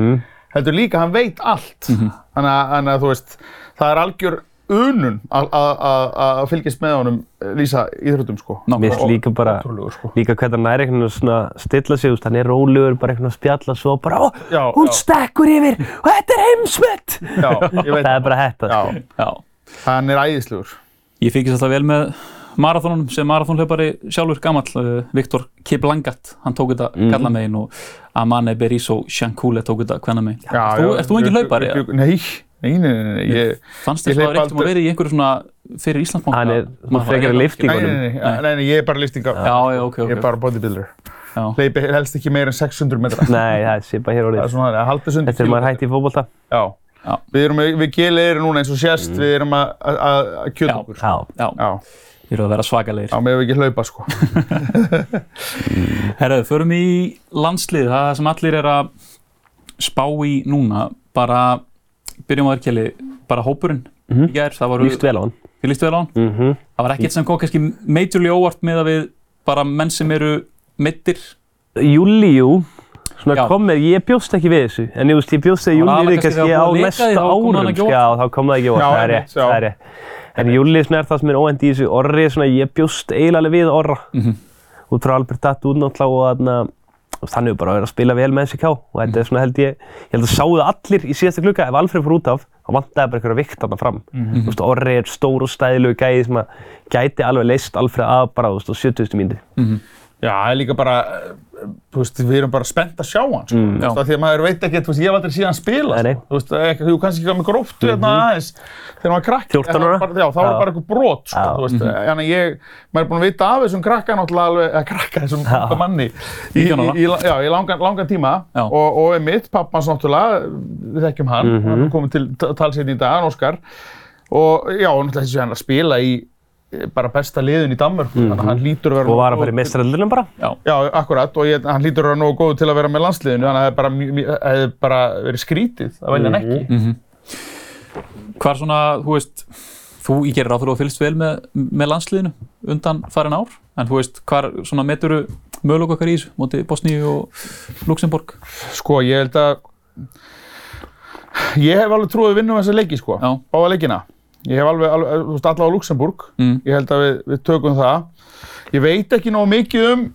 S3: heldur líka, hann veit allt. Þannig, að, þannig að þú veist það er algjör unun að- að að- að fylgjast með honum eh, lýsa íþróttum sko
S2: Mér finnst
S3: Og-
S2: líka bara,
S3: sko.
S2: líka hvernig hann er einhvern veginn svona stilla sig, hann er rólegur, bara einhvern veginn að spjalla svo bara, ó,
S3: Já,
S2: hún
S3: já.
S2: stekkur yfir og þetta er heimsmet!
S3: Já, ég veit
S2: Það er bara þetta,
S3: Já,
S2: sko.
S1: já.
S3: hann er æðislegur
S1: Ég fylgist alltaf vel með marathónunum sem marathónhlaupari sjálfur gamall, uh, Viktor Kiplangat, hann tók þetta mm. kalla megin og Amane Berisho Shankule tók þetta hvenna megin.
S3: Já,
S1: Ert þú,
S3: já,
S1: ert þú engin hlaupari?
S3: Nei, nei, nei, nei, nei, ég,
S1: Fannst
S3: Ég
S1: þér það
S3: hleyp
S1: reyndum að
S3: aldrei-
S1: vera í einhverju svona fyrir Íslandsbanka?
S2: Hann er
S1: Maður
S2: frekar
S1: er-
S2: í liftingu.
S3: nei, nei, nei, nei, nei, nei, ég er bara lýstinga,
S1: Já, já, ok, ok.
S3: ég er bara bodybuilder.
S1: Já.
S3: Hleypi helst ekki meira en 600 metra.
S2: Nei, það sé bara hér
S3: Það er
S2: orðið.
S3: svona, það haldi þessu undir
S2: Þetta er maður hætti í fótbolta.
S3: Já.
S1: Já.
S3: Við erum, við gilið erum núna eins og sést, við erum að, að, að kjöta
S1: Já.
S3: okkur.
S2: Já.
S1: Já,
S3: Já,
S1: þið eru að vera svakalegir.
S3: já, með við ekki hlaupa, sko.
S1: Herðu, förum í landslið, það sem allir er að spá í núna, bara, byrjum á þér bara hópurinn í gær, það voru,
S2: Lýst vel á hann.
S1: lístu vel á hann,
S2: Mhm.
S1: það var ekkert sem kom kannski majorly óvart með að við bara menn sem eru meittir,
S2: Júli, jú. Svona
S1: Já.
S2: kom með, ég bjóst ekki við þessu. En ég veist, ég bjóst að Júli við
S1: kannski
S2: á
S1: það
S2: árum. Já, þá kom það ekki óvart. Það er rétt, það er rétt. En Júli er það sem er óhend í þessu. Orri er svona, ég bjóst eiginlega við Orra.
S1: Mhm.
S2: Út frá Albert Datt út náttúrulega og þannig bara verið að spila vel með SK og þetta er svona held ég, ég held að sáðu allir í síðasta klukka, ef Alfred fór út af, þá vantaði bara einhverja vikt þarna fram. Þú veist, Orri er stór og stæðilegu gæði sem að gæti alveg leist Alfred af bara, veist, á 70. mínúti.
S3: Já, það er líka bara, eh, þú veist, við erum bara spennt að sjá hann, sko. Mm.
S1: Já.
S3: Því að maður veit ekki, þú veist, ég hef aldrei síðan hann spila,
S2: Nei, nei.
S3: sko. Þú veist, þú kannski ekki með gróftu hérna aðeins þegar maður krakki.
S2: 14 ára?
S3: Já, þá
S2: Já.
S3: bara eitthvað brot, sko,
S2: Já.
S3: þú veist. Þannig að ég, maður er búinn að vita af þessum krakka náttúrulega alveg, eða krakka þessum unga manni í, í,
S1: 19 ára.
S3: í, já, í langan, langan tíma
S1: Já.
S3: og, og einmitt, pappans náttúrulega, við þekkjum hann,
S2: Mhm.
S3: hann er komið til talsinn í dag, Óskar, og já, náttúrulega þessi hann að spila í bara besta liðin í Danmörku, þannig að hann lítur að vera
S2: Mhm. Og var að fara í mestraröldunum bara.
S1: já,
S3: Já, akkurat, og ég, hann lítur að vera nógu góð til að vera með landsliðinu, þannig að það hefði bara, hefði bara verið skrítið að velja hann ekki.
S1: hvar svona, þú veist, þú í gerir ráð fyrir að þú fylgst vel með, með landsliðinu undan farin ár, en þú veist, hvar svona meturu möguleik okkar í þessu, móti Bosníu og Luxemburg?
S3: Sko, ég held að, ég hef alveg trúið að vinna um þessa leiki, sko. Ég hef alveg, alveg þú veist, allavega á Luxemburg,
S1: Mm.
S3: ég held að við, við tökum það. Ég veit ekki nógu mikið um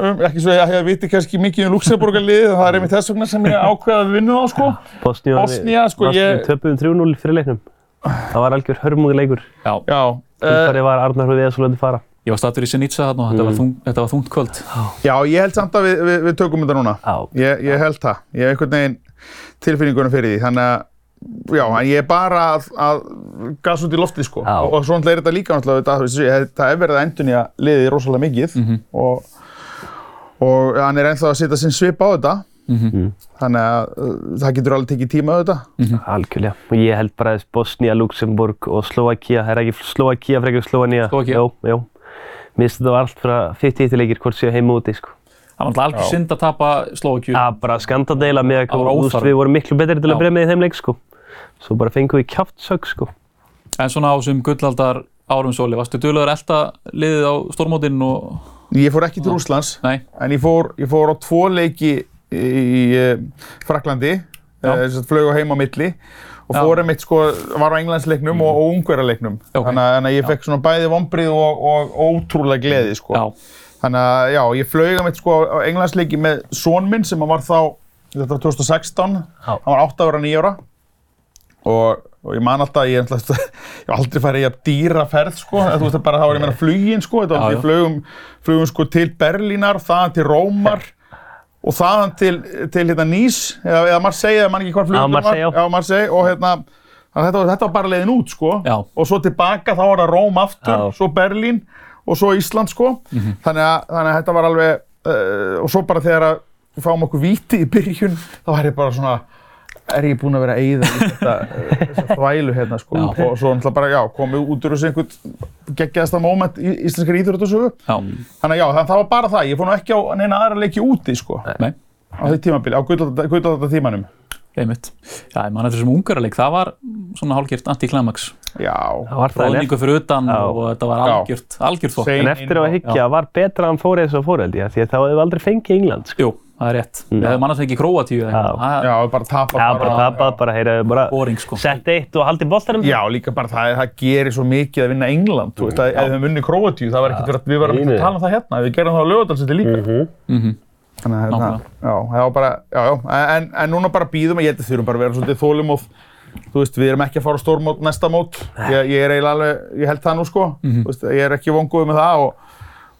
S3: um, ekki svo að ég viti kannski mikið um Luxemburgarliðið, það er einmitt þess vegna sem ég ákveða að vinna þá, sko.
S2: Bosníu
S3: Bosnía, sko, ég-
S2: Við töpuðum 3-0 fyrir leiknum. Það var algjör hörmunguleikur.
S1: Já,
S3: Já, uh,
S2: Þar var Arnar Viðars að fara.
S1: ég var stattur í Sinitsa þarna og þetta, var þung, þetta var þungt kvöld.
S3: já, ég held samt að við, við, við tökum þetta núna.
S2: Já.
S3: Ég, ég held það. Ég hef einhvern veginn tilfinningunum fyrir því, þannig að Já, en ég er bara að, að gas út í loftið sko
S2: Já.
S3: og, og svo náttúrulega er þetta líka náttúrulega það er verið að endunja liðið rosalega mikið og, og hann er ennþá að setja sinn svip á þetta þannig að uh, það getur alveg tekið tíma á þetta
S2: Algjörlega. Og ég held bara að Bosnia, Luxemburg og Slovakia, það er ekki Slovakia frekar Slovenia.
S1: Slóvakía.
S2: Jú, jú. Mér finnst þetta var allt frá 50 leikir hvort séu heima úti, sko.
S1: Það var alltaf algjör synd að tapa.
S2: Það var bara skandadeila með að við vorum miklu betri til
S1: Já.
S2: að breyma í þeim leik, sko. Svo bara fengum við kjaftsögg, sko.
S1: En svona á þessum gullaldar árum sóli, varstu duglegur að elta liðið á stórmótinn og...
S3: Ég fór ekki til Rússlands
S1: Nei,
S3: en ég fór, ég fór á tvo leiki í, í uh, Fraklandi
S1: Já.
S3: uh, sem flög á heim á milli og
S1: Já.
S3: fór einmitt sko, var á Englandsleiknum og, og Ungverjarleiknum
S1: Ok.
S3: þannig, að- þannig að ég fekk svona bæði vombrið og, og, ótrúlega gleði sko.
S1: já,
S3: Þannig að já, ég flög að mitt sko á Englandsleiki með son minn sem hann var þá, þetta var 2016,
S2: Já.
S3: hann var 8 ára, 9 ára og, og ég man alltaf, ég, hef aldrei farið í að dýra ferð sko, þú veist bara þá var ég meina flugin sko, þetta var ég flugum, flugum sko til Berlínar, þaðan til Rómar og þaðan til, til hérna Nýs, eða, eða Marseille, eða man ekki hvað flugum
S2: Marseille, já.
S3: já, Marseille og hérna, þetta var, þetta var bara leiðin út sko
S1: Já.
S3: og svo tilbaka þá var það Róm aftur,
S2: Já.
S3: svo Berlín og svo Ísland sko
S1: Mhm.
S3: þannig, að, þannig að þetta var alveg uh, og svo bara þegar að við fáum okkur víti í byrjun þá er ég bara svona er ég búinn að vera að þetta uh, þessa þvælu hérna sko. Og svo náttúrulega bara já komið út úr þessu einhvern geggjaðasta moment í íslenskar íþróttasögu.
S1: Já,
S3: þannig að já það, það var bara það. Ég fór nú ekki á neina aðra leiki úti sko.
S1: Nei,
S3: á því tímabili á gullaldata tímanum
S1: einmitt. Já, ég man eftir þessum ungarleik, það var svona hálfgjört anti-climax.
S3: já.
S2: Það var það
S1: Róðningu fyrir utan
S2: Já.
S1: og þetta var algjört, algjört þokk.
S3: Sein-
S2: En eftir að hyggja var betra að hann fór eins og fór held ég, því að þá hefðu aldrei fengið England, sko.
S1: Jú, það er rétt. Við hefum annars ekki Króatíu eða eitthvað.
S3: Já
S1: er
S3: bara tapa
S2: Já, bara tapað, bara heyraðu, bara
S1: boring sko.
S2: sett eitt og haldið boltanum.
S3: Já, líka bara það, það gerir svo mikið að vinna England, þú veist, að ef við höfum vunnið Króatíu, það var ekkert verið að við varum ekki að tala um það hérna, við gerum það á lögadalsiti líka.
S1: Mhm.
S3: Þannig að hérna, já, það var bara, já, já, en, en núna bara býðum að ég þurfum bara að vera svolítið þólumóð, þú veist, við erum ekki að fara á stórmót næsta mót, ég, ég er eiginlega alveg, ég held það nú sko, þú veist, ég er ekki vonguð með það og,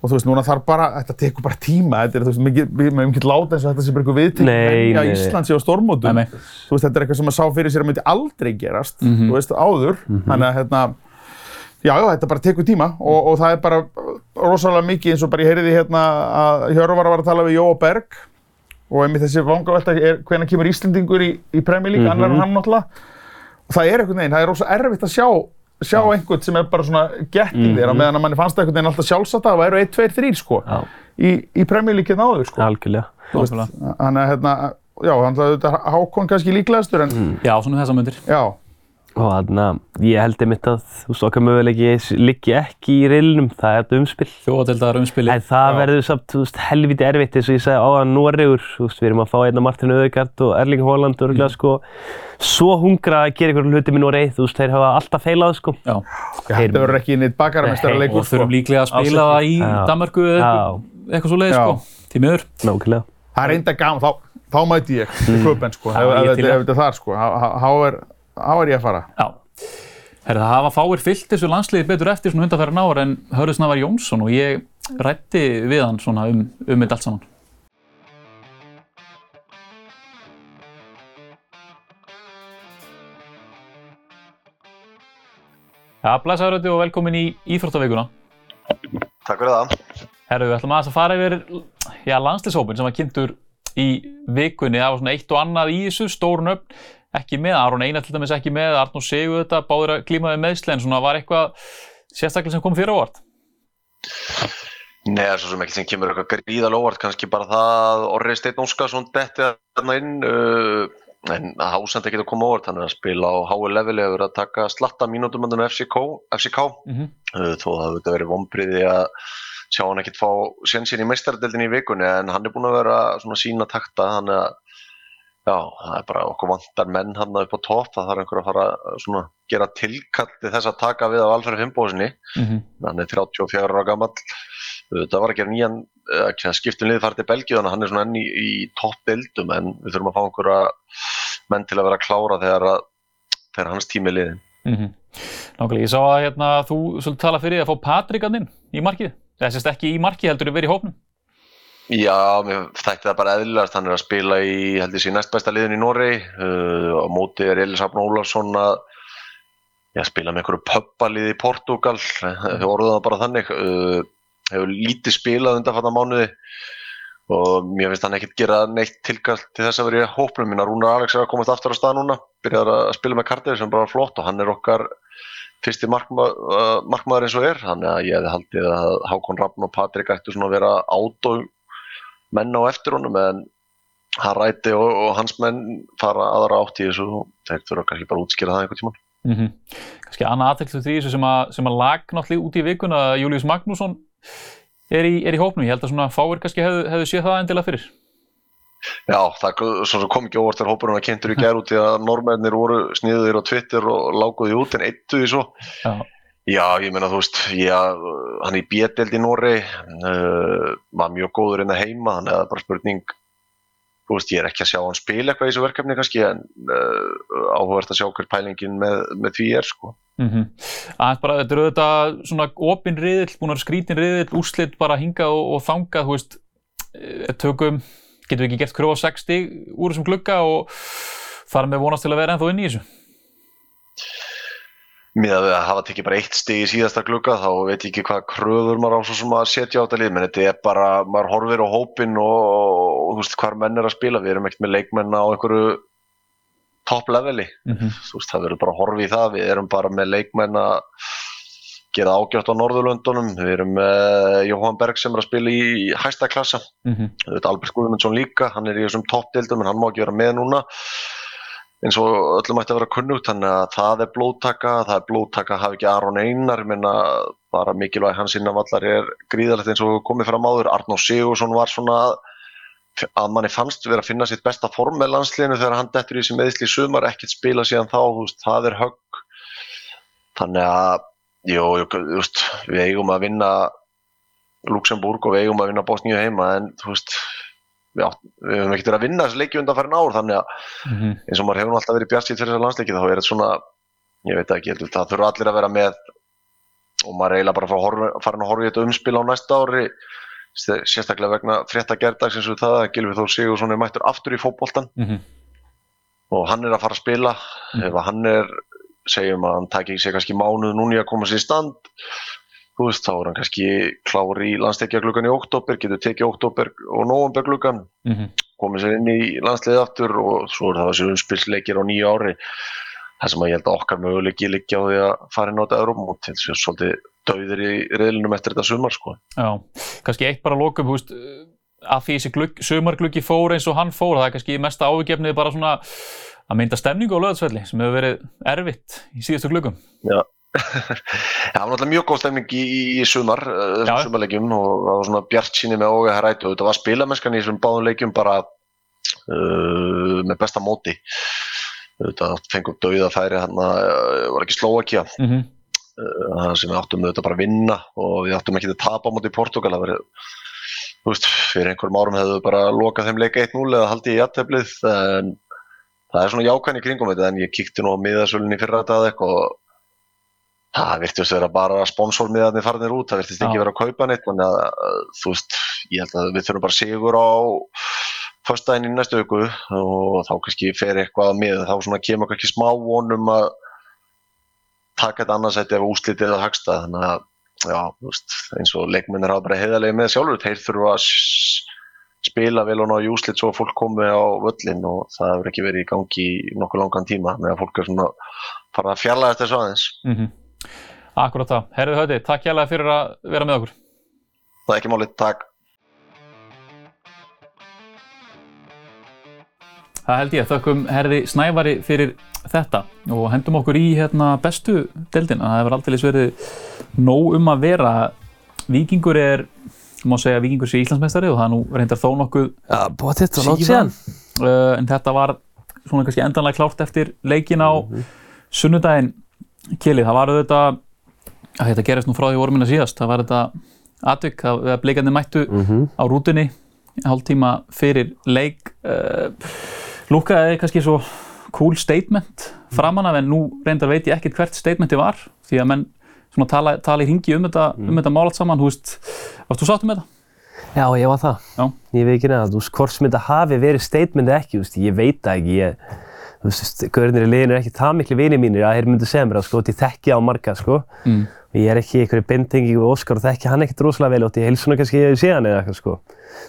S3: og þú veist, núna þarf bara, þetta tekur bara tíma, þetta er, þú veist, mikið, við með mikið láta eins og þetta sé bara eitthvað viðtekn, menja
S2: nei.
S3: Íslands á stórmótum,
S1: Nei, nei.
S3: þú veist, þetta er eitthvað sem maður sá fyrir sér að myndi aldrei gerast, þú veist, áður, þannig að hérna, já, já, þetta bara tekur tíma. Og, og það er bara rosalega mikið eins og bara ég heyriði hérna að Hjörvar var að tala við Jóa Berg. Og einmitt þessi vangavelta er hvenær kemur Íslendingur í, í Premier League, annar en hann náttúrulega. Og það er einhvern veginn, það er rosa erfitt að sjá sjá einhvern sem er bara svona getting þér, á meðan að manni fannst það einhvern veginn alltaf sjálfsagt að það væru 1, 2, 3 sko
S2: Já.
S3: í, í League hérna áður sko
S2: Algjörlega.
S3: Þannig að hérna, já, þannig að þetta Hákon kannski líklegastur en
S1: Já, svona þessa myndir.
S3: já,
S2: Og þannig að ég held einmitt að, þú veist, okkar möguleiki liggi ekki í riðlunum, það er þetta umspill.
S1: Þjóðatildar umspili.
S2: En það
S3: Já.
S2: verður samt, þú veist, helviti erfitt eins og ég sagði áðan Noregur, þú veist, við erum að fá einna Martin Öðegard og Erling Haaland og örgulega, sko, svo hungra að gera ykkur hluti með Noreg, þú veist, þeir hafa alltaf feilað, sko.
S1: Já,
S3: þetta verður ekki neitt bakaramestara
S1: og
S3: leikur sko.
S1: þurfum líklega að spila
S3: Alls
S1: það í. Danmarku eða eitthvað, eitthvað svo leið
S3: Já.
S1: sko. Því
S3: Það er ég að fara.
S1: Já. Herra, það hafa fáir fyllt þessu landsliði betur eftir svona undanferðin ár en Hörður Snævar Jónsson og ég rætti við hann svona um, um þetta allt saman. Já, blæsaður Röndi og velkomin í Íþróttavíkuna.
S6: Takk fyrir það.
S1: Herru, við ætlum aðeins að fara yfir já, landslishópin sem var kynntur í vikunni. Það var svona eitt og annað í þessu, stórun upp, ekki með. Aron Einar til dæmis ekki með, Arnur Sigur þetta, báður að klímaði meðsli, en svona var eitthvað sérstaklega sem kom fyrir ávart.
S6: Nei, það er svo sem ekki sem kemur eitthvað gríðal óvart, kannski bara það að Orri Steinn Óskarsson detti þarna inn, uh, en að hásand ekki að koma óvart, hann er að spila á hái leveli, hefur að taka slatta mínútum undan FCK, FCK.
S1: Mhm.
S6: Uh, þó það hefur verið vonbriði að sjá hann ekkert fá sénsinn í meistaradeldinni í vikunni, en hann er búinn að vera svona sína takta, hann er að Já, það er bara okkur vantar menn hann upp á topp, það þarf einhver að fara að svona, gera tilkalli þess að taka við af Alfred Finnbóðsni,
S1: Mm -hmm.
S6: hann er 34 ára gammal Það var að gera nýjan, að skiptum liði farið til Belgíu, þannig að hann er svona enn í, í topp deildum en við þurfum að fá einhverja menn til að vera að klára þegar, að, þegar hans tími liðin.
S1: Mm Nákvæmlega, ég sá að hérna, þú tala fyrir að fá Patrik að inn í markið. Það sést ekki í markið heldur að vera í hópnum.
S6: Já, mér þætti það bara eðlilegast, hann er að spila í, held ég sé, næst besta liðin í Noregi. Uh, á móti er Elis Hafn Ólafsson að já, spila með einhverju pöppalið í Portugal, þau orðuðu það bara þannig, uh, hefur lítið spilað undanfattan mánuði og mér finnst hann ekkert gera neitt tilkall til þess að vera í hópnum. Minna. Rúnar Alex er að komast aftur á stað núna, byrjar að spila með Cardiff sem bara er flott og hann er okkar fyrsti markma, uh, markmaður eins og er, þannig að ég hefði haldið að Hákon Raffn og Patrik ættu svona að vera ádóð menn á eftir honum en hann ræti og, og hans menn fara aðra átt í þessu og þeir þurfa kannski bara að útskýra það einhvern tíman.
S1: Mm -hmm. Kannski annað aðtekstu því þessu sem að, sem að lag náttúrulega út í vikuna að Július Magnússon er í, er í hópnum. Ég held að svona fáir kannski hefðu, hefðu séð það endilega fyrir.
S6: Já, það kom ekki óvart þegar hópurinn var kynntur í gerð út í að normennir voru sniðir á Twitter og láguði út en eittu því svo.
S1: Já.
S6: Já, ég meina þú veist, já, hann í bjeteld í Nóri, uh, var mjög góður inn að heima, þannig að það er bara spurning, þú veist, ég er ekki að sjá hann spila eitthvað í þessu verkefni kannski, en uh, áhugavert að sjá hver pælingin með, með því er, sko.
S1: Mm -hmm. Aðeins bara, þetta eru auðvitað svona opinn riðill, búin að skrítin riðill, úrslit bara hinga og, og þanga, þú veist, tökum, getum við ekki gert kröfu á 60 úr þessum glugga og þar með vonast til að vera ennþá inn í þessu?
S6: Mér að hafa tekið bara eitt stig í síðasta glugga þá veit ég ekki hvað kröður maður á svo sem að setja á þetta lið, menn þetta er bara, maður horfir á hópin og, og þú veist hvar menn er að spila, við erum ekkert með leikmenn á einhverju top leveli,
S1: Mm -hmm.
S6: þú veist það verður bara að horfa í það, við erum bara með leikmenn að gera ágjátt á Norðurlöndunum, við erum með Jóhann Berg sem er að spila í hæsta klassa,
S1: Mm -hmm.
S6: Albert Guðmundsson líka, hann er í þessum toppdeildum en hann má ekki vera með núna eins og öllum ætti að vera kunnugt þannig að það er blóðtaka, það er blóðtaka að hafa ekki Aron Einar, meina bara mikilvæg hans innan vallar er gríðalegt eins og komið fram áður, Arnó Sigursson var svona að manni fannst vera að finna sitt besta form með landsliðinu þegar hann dettur í þessi meðsli í sumar, ekkert spila síðan þá, veist, það er högg. Þannig að jú, jú, veist, við eigum að vinna Luxemburg og við eigum að vinna Bosníu heima en þú veist við, átt, við höfum ekkert verið að vinna þessi leiki undan farin ár þannig að
S1: Mm -hmm.
S6: eins og maður hefur alltaf verið bjartskýtt fyrir þessa landsleiki þá er þetta svona, ég veit ekki, heldur, það þurfa allir að vera með og maður eiginlega bara að horfa- farin að horfa í þetta umspil á næsta ári sé- sérstaklega vegna frétta gerðdags eins og það að Gylfi Þór Sigursson er mættur aftur í fótboltan
S1: Mm
S6: og hann er að fara að spila
S1: Mm.
S6: ef að hann er, segjum að hann taki sér kannski mánuð núni að koma sér í stand þú veist, þá er hann kannski klár í landsleikjagluggan í oktober, getur tekið oktober og novembergluggan
S1: -hmm.
S6: komið sér inn í landsliðið aftur og svo er það þessi umspilsleikir á nýju ári það sem að ég held að okkar möguleiki liggja á því að fara inn á þetta Európa til þess að svolítið dauðir í reyðlinum eftir þetta sumar sko.
S1: Já, kannski eitt bara að lokum, þú veist, að því þessi glugg, sumargluggi fór eins og hann fór, það er kannski mesta ávikefnið bara svona að mynda stemningu á löðarsvelli sem hefur verið erfitt í síðustu gluggum.
S6: Það var náttúrulega mjög góð stemning í, í sumar uh,
S1: Já.
S6: þessum sumarleikjum og það var svona bjart síni með óga hærætt og þetta var spilamennskan í þessum báðum leikjum bara uh, með besta móti þetta fengum dauða færi hann uh, var ekki Slovakia
S1: Mm -hmm.
S6: það sem við áttum auðvitað bara að vinna og við áttum ekki að tapa móti í Portugal það verið, þú veist, fyrir einhverjum árum hefðu bara lokað þeim leika 1-0 eða haldið í jætteflið en það er svona jákvæðin í kringum þetta en ég kíkti nú á miðasölunni fyrra þetta eitthvað og það virtist vera bara sponsormiðarnir farnir út, það virtist ekki vera að kaupa neitt þannig að þú veist, ég held að við þurfum bara sigur á föstudaginn í næstu viku og þá kannski fer eitthvað með, þá svona kemur kannski smá vonum að taka þetta annarsætti ef úslitið eða hagsta þannig að já, veist, eins og leikmennir hafa bara heiðarlega með sjálfur þeir þurfa að spila vel og ná í úslit svo að fólk komi á völlin og það hefur ekki verið í gangi í nokkuð langan tíma með að fólk er svona fara að fjarlæga þessu aðeins.
S1: Mm Akkurat það. Herðu Höti, takk hjálpa fyrir að vera með okkur.
S6: það er ekki málið, takk
S1: Það held ég, þökkum herði Snævari fyrir þetta og hendum okkur í hérna bestu deildina. Það hefur aldrei verið nóg um að vera. Víkingur er, má segja að Víkingur sé Íslandsmeistari og það nú reyndar þó nokkuð
S2: látt síðan.
S1: uh, en þetta var svona kannski endanlega klárt eftir leikin á sunnudaginn Kili, það var auðvitað að þetta gerist nú frá því voru minna síðast, það var þetta atvik að blikandi mættu á rútunni hálftíma fyrir leik uh, lúkaði kannski svo cool statement framan af en nú reyndar veit ég ekkert hvert statementi var því að menn svona tala, tala í hingi um þetta, um þetta mál allt saman, þú veist, varst þú sátt um þetta?
S2: Já, ég var það.
S1: Já.
S2: Ég veit ekki neða, þú veist, hvort sem þetta hafi verið statement eða ekki, þú veist, ég veit það ekki, ég, þú veist, gaurinnir í liðinu er ekki það miklu vinið mínir að þeir myndu segja mér það, sko, því þekki á marga, sko.
S1: Mm.
S2: Ég er ekki í einhverju bindingi við Óskar og þekki hann ekkert rosalega vel og því heilsuna kannski ég hef séð hann eða eitthvað, sko.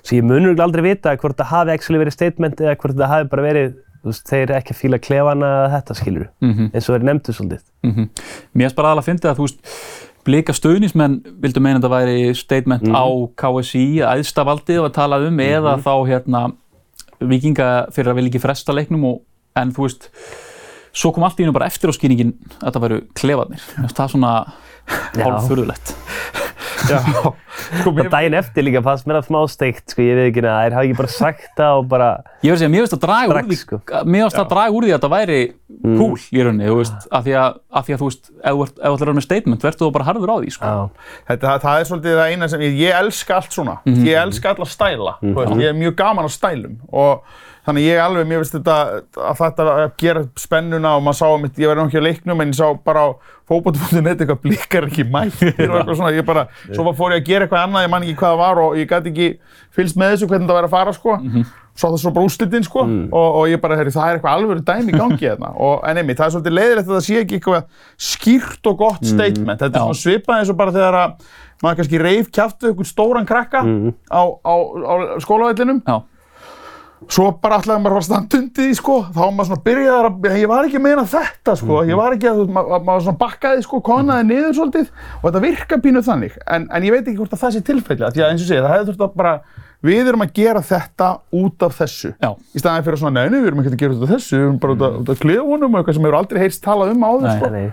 S2: Svo ég munur örugglega aldrei vita hvort það hafi actually verið statement eða hvort það hafi bara verið, þú veist, þeir ekki að fíla klefana eða þetta, skilur
S1: Mm
S2: eins og þeir nefndu svolítið.
S1: Mm Mér erst bara aðalega að fyndi að þú veist blika stöðnismenn vildu meina að þetta væri statement á KSI æðsta valdið og að tala um eða þá hérna vikinga fyrir að vilja ekki fresta leiknum og, en þú veist svo kom allt í hennu bara eftir á skýringin að þetta væru klefarnir það er svona hálffurðulegt
S3: Já, sko, mér,
S2: daginn eftir líka fannst mér það smá steikt, sko, ég veit ekki neða, þeir hafi ekki bara sagt það og bara,
S1: ég verði að mér finnst að draga úr því
S2: sko.
S1: mér finnst að draga úr því að þetta væri cool í rauninni, þú veist, af því að, af því að þú veist, ef þú ert- ef þú ætlar að vera með statement verður þú bara harður á því, sko
S3: þetta, það, það er svolítið það eina sem ég, ég elska allt svona.
S1: Mhm.
S3: Ég elska alla stæla. þú Veist, ég er mjög gaman á stælum. Og þannig ég alveg, mér finnst þetta að þetta að gera spennuna og maður sá mitt, ég verði nokkið á leiknum en ég sá bara á fókbóti.net eitthvað blikkar ekki mættir og eitthvað svona. Ég bara, svo fór ég að gera eitthvað annað, ég man ekki hvað það var og ég gæti ekki fylgst með þessu hvernig það væri að fara sko. Svo það svo bara úrslitinn sko og, og ég bara, herri, það er eitthvað alvöru dæmi í gangi hérna. Og en einmitt, það er svolítið leiðilegt að það sé ekki eitthvað skýrt og gott statement. Þetta er svona svipað eins og bara þegar að maður kannski reif kjaftu ykkur stóran krakka á, á, á skólavellinum.
S1: Já,
S3: svo bara ætlaði maður að fara að standa undir því sko þá var maður svona byrjaðar að ég var ekki að meina þetta sko ég var ekki að maður svona bakkaði sko konaði niður svolítið og þetta virka pínu þannig en, en ég veit ekki hvort að það sé tilfelli því að eins og segja það hefði þurft að bara við erum að gera þetta út af þessu
S1: Já.
S3: í staðan fyrir svona neini við erum ekki að gera út af þessu við erum bara út af, út af klefunum og eitthvað sem hefur aldrei heyrst talað um áður
S1: Nei.
S3: sko
S2: nei,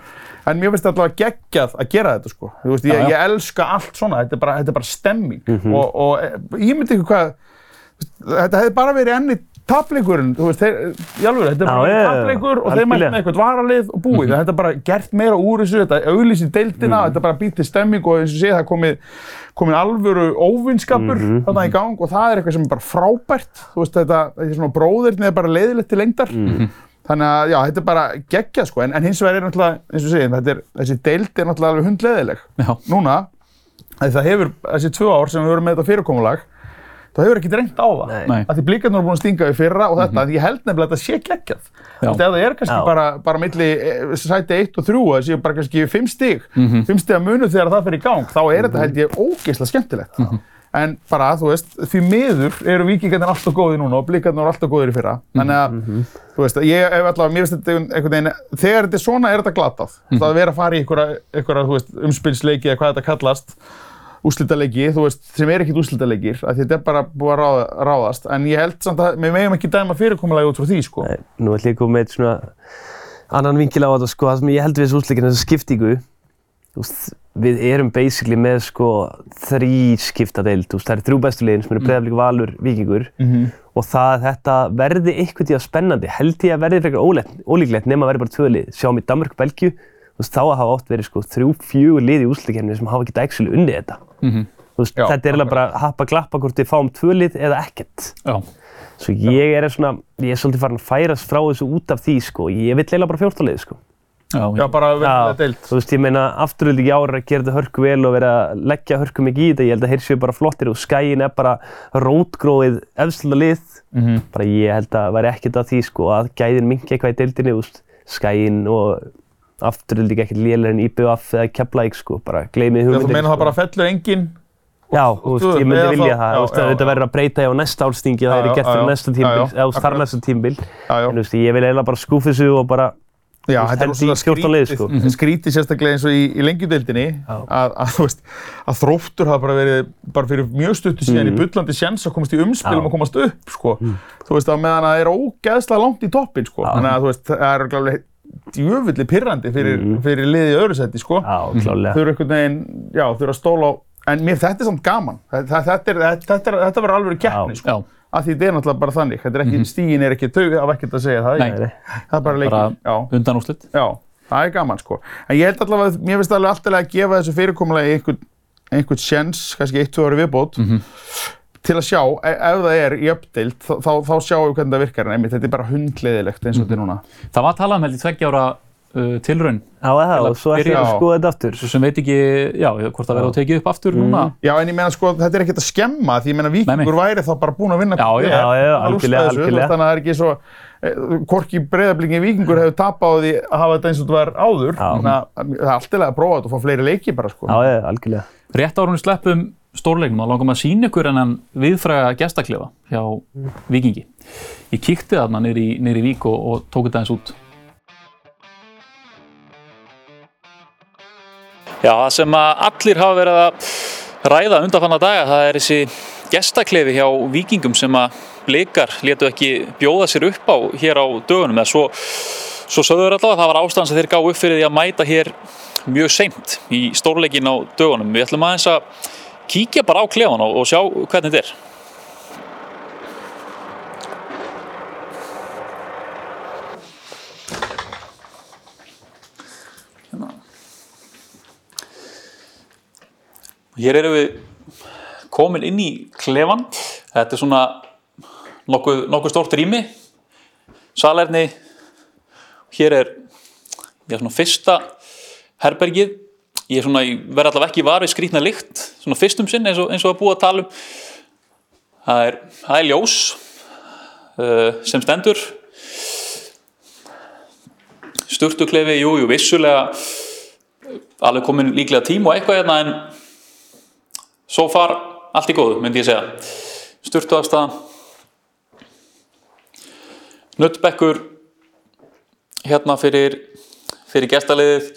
S3: En mér finnst þetta allavega geggjað að gera þetta sko. Þú veist, ég,
S1: Já, já.
S3: ég elska allt svona, þetta er bara, þetta er bara stemming.
S2: Mhm.
S3: Og, og eh, ég myndi ekki hvað, þetta hefði bara verið enni tapleikurinn, þú veist, alveg, þetta er bara
S2: já,
S3: tapleikur og þeir mætti með eitthvað varalið og búið. Þetta er bara gert meira úr þessu, þetta auglýsir deildina, þetta er bara býtt til stemming og eins og sé það komið, komið alvöru óvinskapur þarna í gang og það er eitthvað sem er bara frábært. Þú veist, þetta, þetta er svona bróðirni er bara leiðilegt til lengdar. Þannig að, já, þetta er bara geggjað, sko, en, en hins vegar er náttúrulega, eins og segjum, þetta er, þessi deild er náttúrulega alveg hundleðileg.
S1: já,
S3: Núna, að það hefur, þessi tvö ár sem við höfum með þetta fyrirkomulag, það hefur ekki drengt á það.
S2: Nei.
S1: nei,
S3: Að því blíkarnir eru búin að stinga í fyrra og þetta, mm ég held nefnilega að þetta sé geggjað. Þú veist, ef það er kannski
S2: Já.
S3: bara, bara milli eh, sæti 1 og 3, það séu bara kannski 5 stig, 5 stig að munu þegar það fyrir í gang, þá er þetta held ég ógeðslega skemmtilegt. En bara, þú veist, því miður eru vikingarnir alltaf góðir núna og blíkarnir eru alltaf góðir í fyrra. Þannig að, þú veist, ég hef allavega, mér finnst þetta einhvern veginn, þegar þetta er svona er þetta glatað. Það að vera að fara í einhverja, einhverja þú veist, umspilsleiki eða hvað þetta kallast, úrslitaleiki, þú veist, sem er ekkert því þetta er bara búið að ráða, ráðast. En ég held samt að við megum ekki dæma fyrirkomulagi út frá því, sko.
S2: nei, nú ætlum ég að koma með eitt svona annan vinkil á þetta, sko, það sem ég held við þessu úsleikin, þessu skiptingu, þú veist, við erum basically með, sko, þrý skipta deild, þú veist, það eru þrjú bestu liðin sem eru Breiðablík, Valur, Víkingur. Og það að þetta verði einhvern tíða spennandi, held ég að verði frekar ólíklegt nema verði bara tvö lið, sjáum í Danmörk, Belgju, þú veist, þá hafa oft verið, sko, þrjú, fjögur lið í úsleikinni sem hafa ekki actually unnið þetta. Þú veist,
S3: Já,
S2: þetta er eiginlega bara happa glappa hvort við fáum tvö lið eða ekkert.
S1: já,
S2: Svo ég er svona, ég er svolítið farin að færast frá þessu út af því, sko. Ég vil eiginlega bara fjórtálið, sko.
S1: já,
S3: Já, bara verðilega deild.
S2: Þú veist, ég meina, afturöldi ekki ára að gera þetta hörku vel og vera að leggja hörku mikið í þetta. Ég held að Hirsju er bara flottir og skæin er bara rótgróið efslulega lið.
S3: Mhm.
S2: Bara ég held að væri ekkert af því, sko, að gæðin mingi eitthvað í deildinni, þú veist, skæin og afturöldi ekki ekkert lélega en IBF eða Keflæk, sko. Bara gleymið hugmyndir.
S3: þú meina það bara fellur enginn
S2: Já, þú veist, ég myndi vilja það, veist,
S3: já,
S2: þetta verður að breyta á næsta árstingi og það er gert fyrir næsta tímbil, eða
S3: akkurat.
S2: næsta tímbil. En ég vil eiginlega bara skúfa þessu og bara,
S3: Já, þetta er rosalega
S2: 14 lið, sko.
S3: skrítið, skrítið sérstaklega eins og í, í lengjudeildinni að, að, að þróttur hafa bara verið bara fyrir mjög stuttu síðan í bullandi sjens að komast í umspilum
S2: Já.
S3: og komast upp sko. þú veist, að meðan að það er ógeðslega langt í toppin sko. þannig að þú veist, það er djöfulli pirrandi fyrir, fyrir liðið í öðru seti sko.
S2: já, klálega.
S3: þau eru einhvern veginn, já, þau eru að stóla á en mér þetta er samt gaman þetta, þetta, er, þetta, þetta, er, þetta verður alveg keppni sko.
S1: já,
S3: af því þetta er náttúrulega bara þannig þetta er ekki, stígin er ekki þau af ekkert að segja það
S1: Nei.
S2: Nei.
S3: það er bara leikin,
S1: bara
S3: já
S1: undanúslit
S3: Já, það er gaman sko. En ég held allavega, að mér finnst alveg alltaf að gefa þessu fyrirkomulagi einhvern, einhvern sjens, kannski eitt, tvö ári viðbót,
S1: Mhm.
S3: Til að sjá, e ef það er í uppdeild, þá, þá, þá sjáum við hvernig það virkar, en einmitt, þetta er bara hundleiðilegt eins og þetta er núna.
S1: Það var talað um held í tveggja ára uh, tilraun,
S2: Já, það, og svo ætlum ég að skoða þetta aftur.
S1: svo sem veit ekki, já, hvort það verður að tekið upp aftur núna.
S3: Já, en ég meina sko, þetta er ekkert að skemma, því ég meina Víkingur væri þá bara búinn að vinna
S1: Já, já.
S2: Já, já, algjörlega, algjörlega.
S3: Þannig að það er ekki svo, eh, hvorki breyðablingin Víkingur hefur tapað á því að hafa þetta eins og þetta var áður.
S2: Já.
S3: Þannig að það er alltaf að prófa þetta og fá fleiri leiki bara sko.
S2: Já, já, algjörlega.
S1: Rétt hún sleppum stórleiknum og langum að sína ykkur enn viðfræga gestaklefa hjá Víkingi. Ég kíkti þarna í Vík og, og tók þetta eins út. Já, það sem allir hafa verið að ræða undanfanna daga, það er þessi gestaklefi hjá Víkingum sem að blikar létu ekki bjóða sér upp á hér á dögunum. Eða svo, svo sögður allavega að það var ástæðan sem þeir gáðu upp fyrir því að mæta hér mjög seint í stórleikin á dögunum. Við ætlum aðeins að kíkja bara á klefan og, sjá hvernig þetta er. Hérna. Hér erum við komin inn í klefan. Þetta er svona nokkuð, nokkuð stórt rými. Salerni. Hér er já, fyrsta herbergið. Ég er svona, ég verð allavega ekki var við skrýtna lykt, svona fyrstum sinn eins og, eins og að búa að tala um. Það er, það er ljós uh, sem stendur. Sturtuklefi, jú, jú, vissulega uh, alveg komin líklega tím og eitthvað hérna en svo far allt í góðu, myndi ég segja. Sturtu afstæðan. Nuttbekkur hérna fyrir, fyrir gestaliðið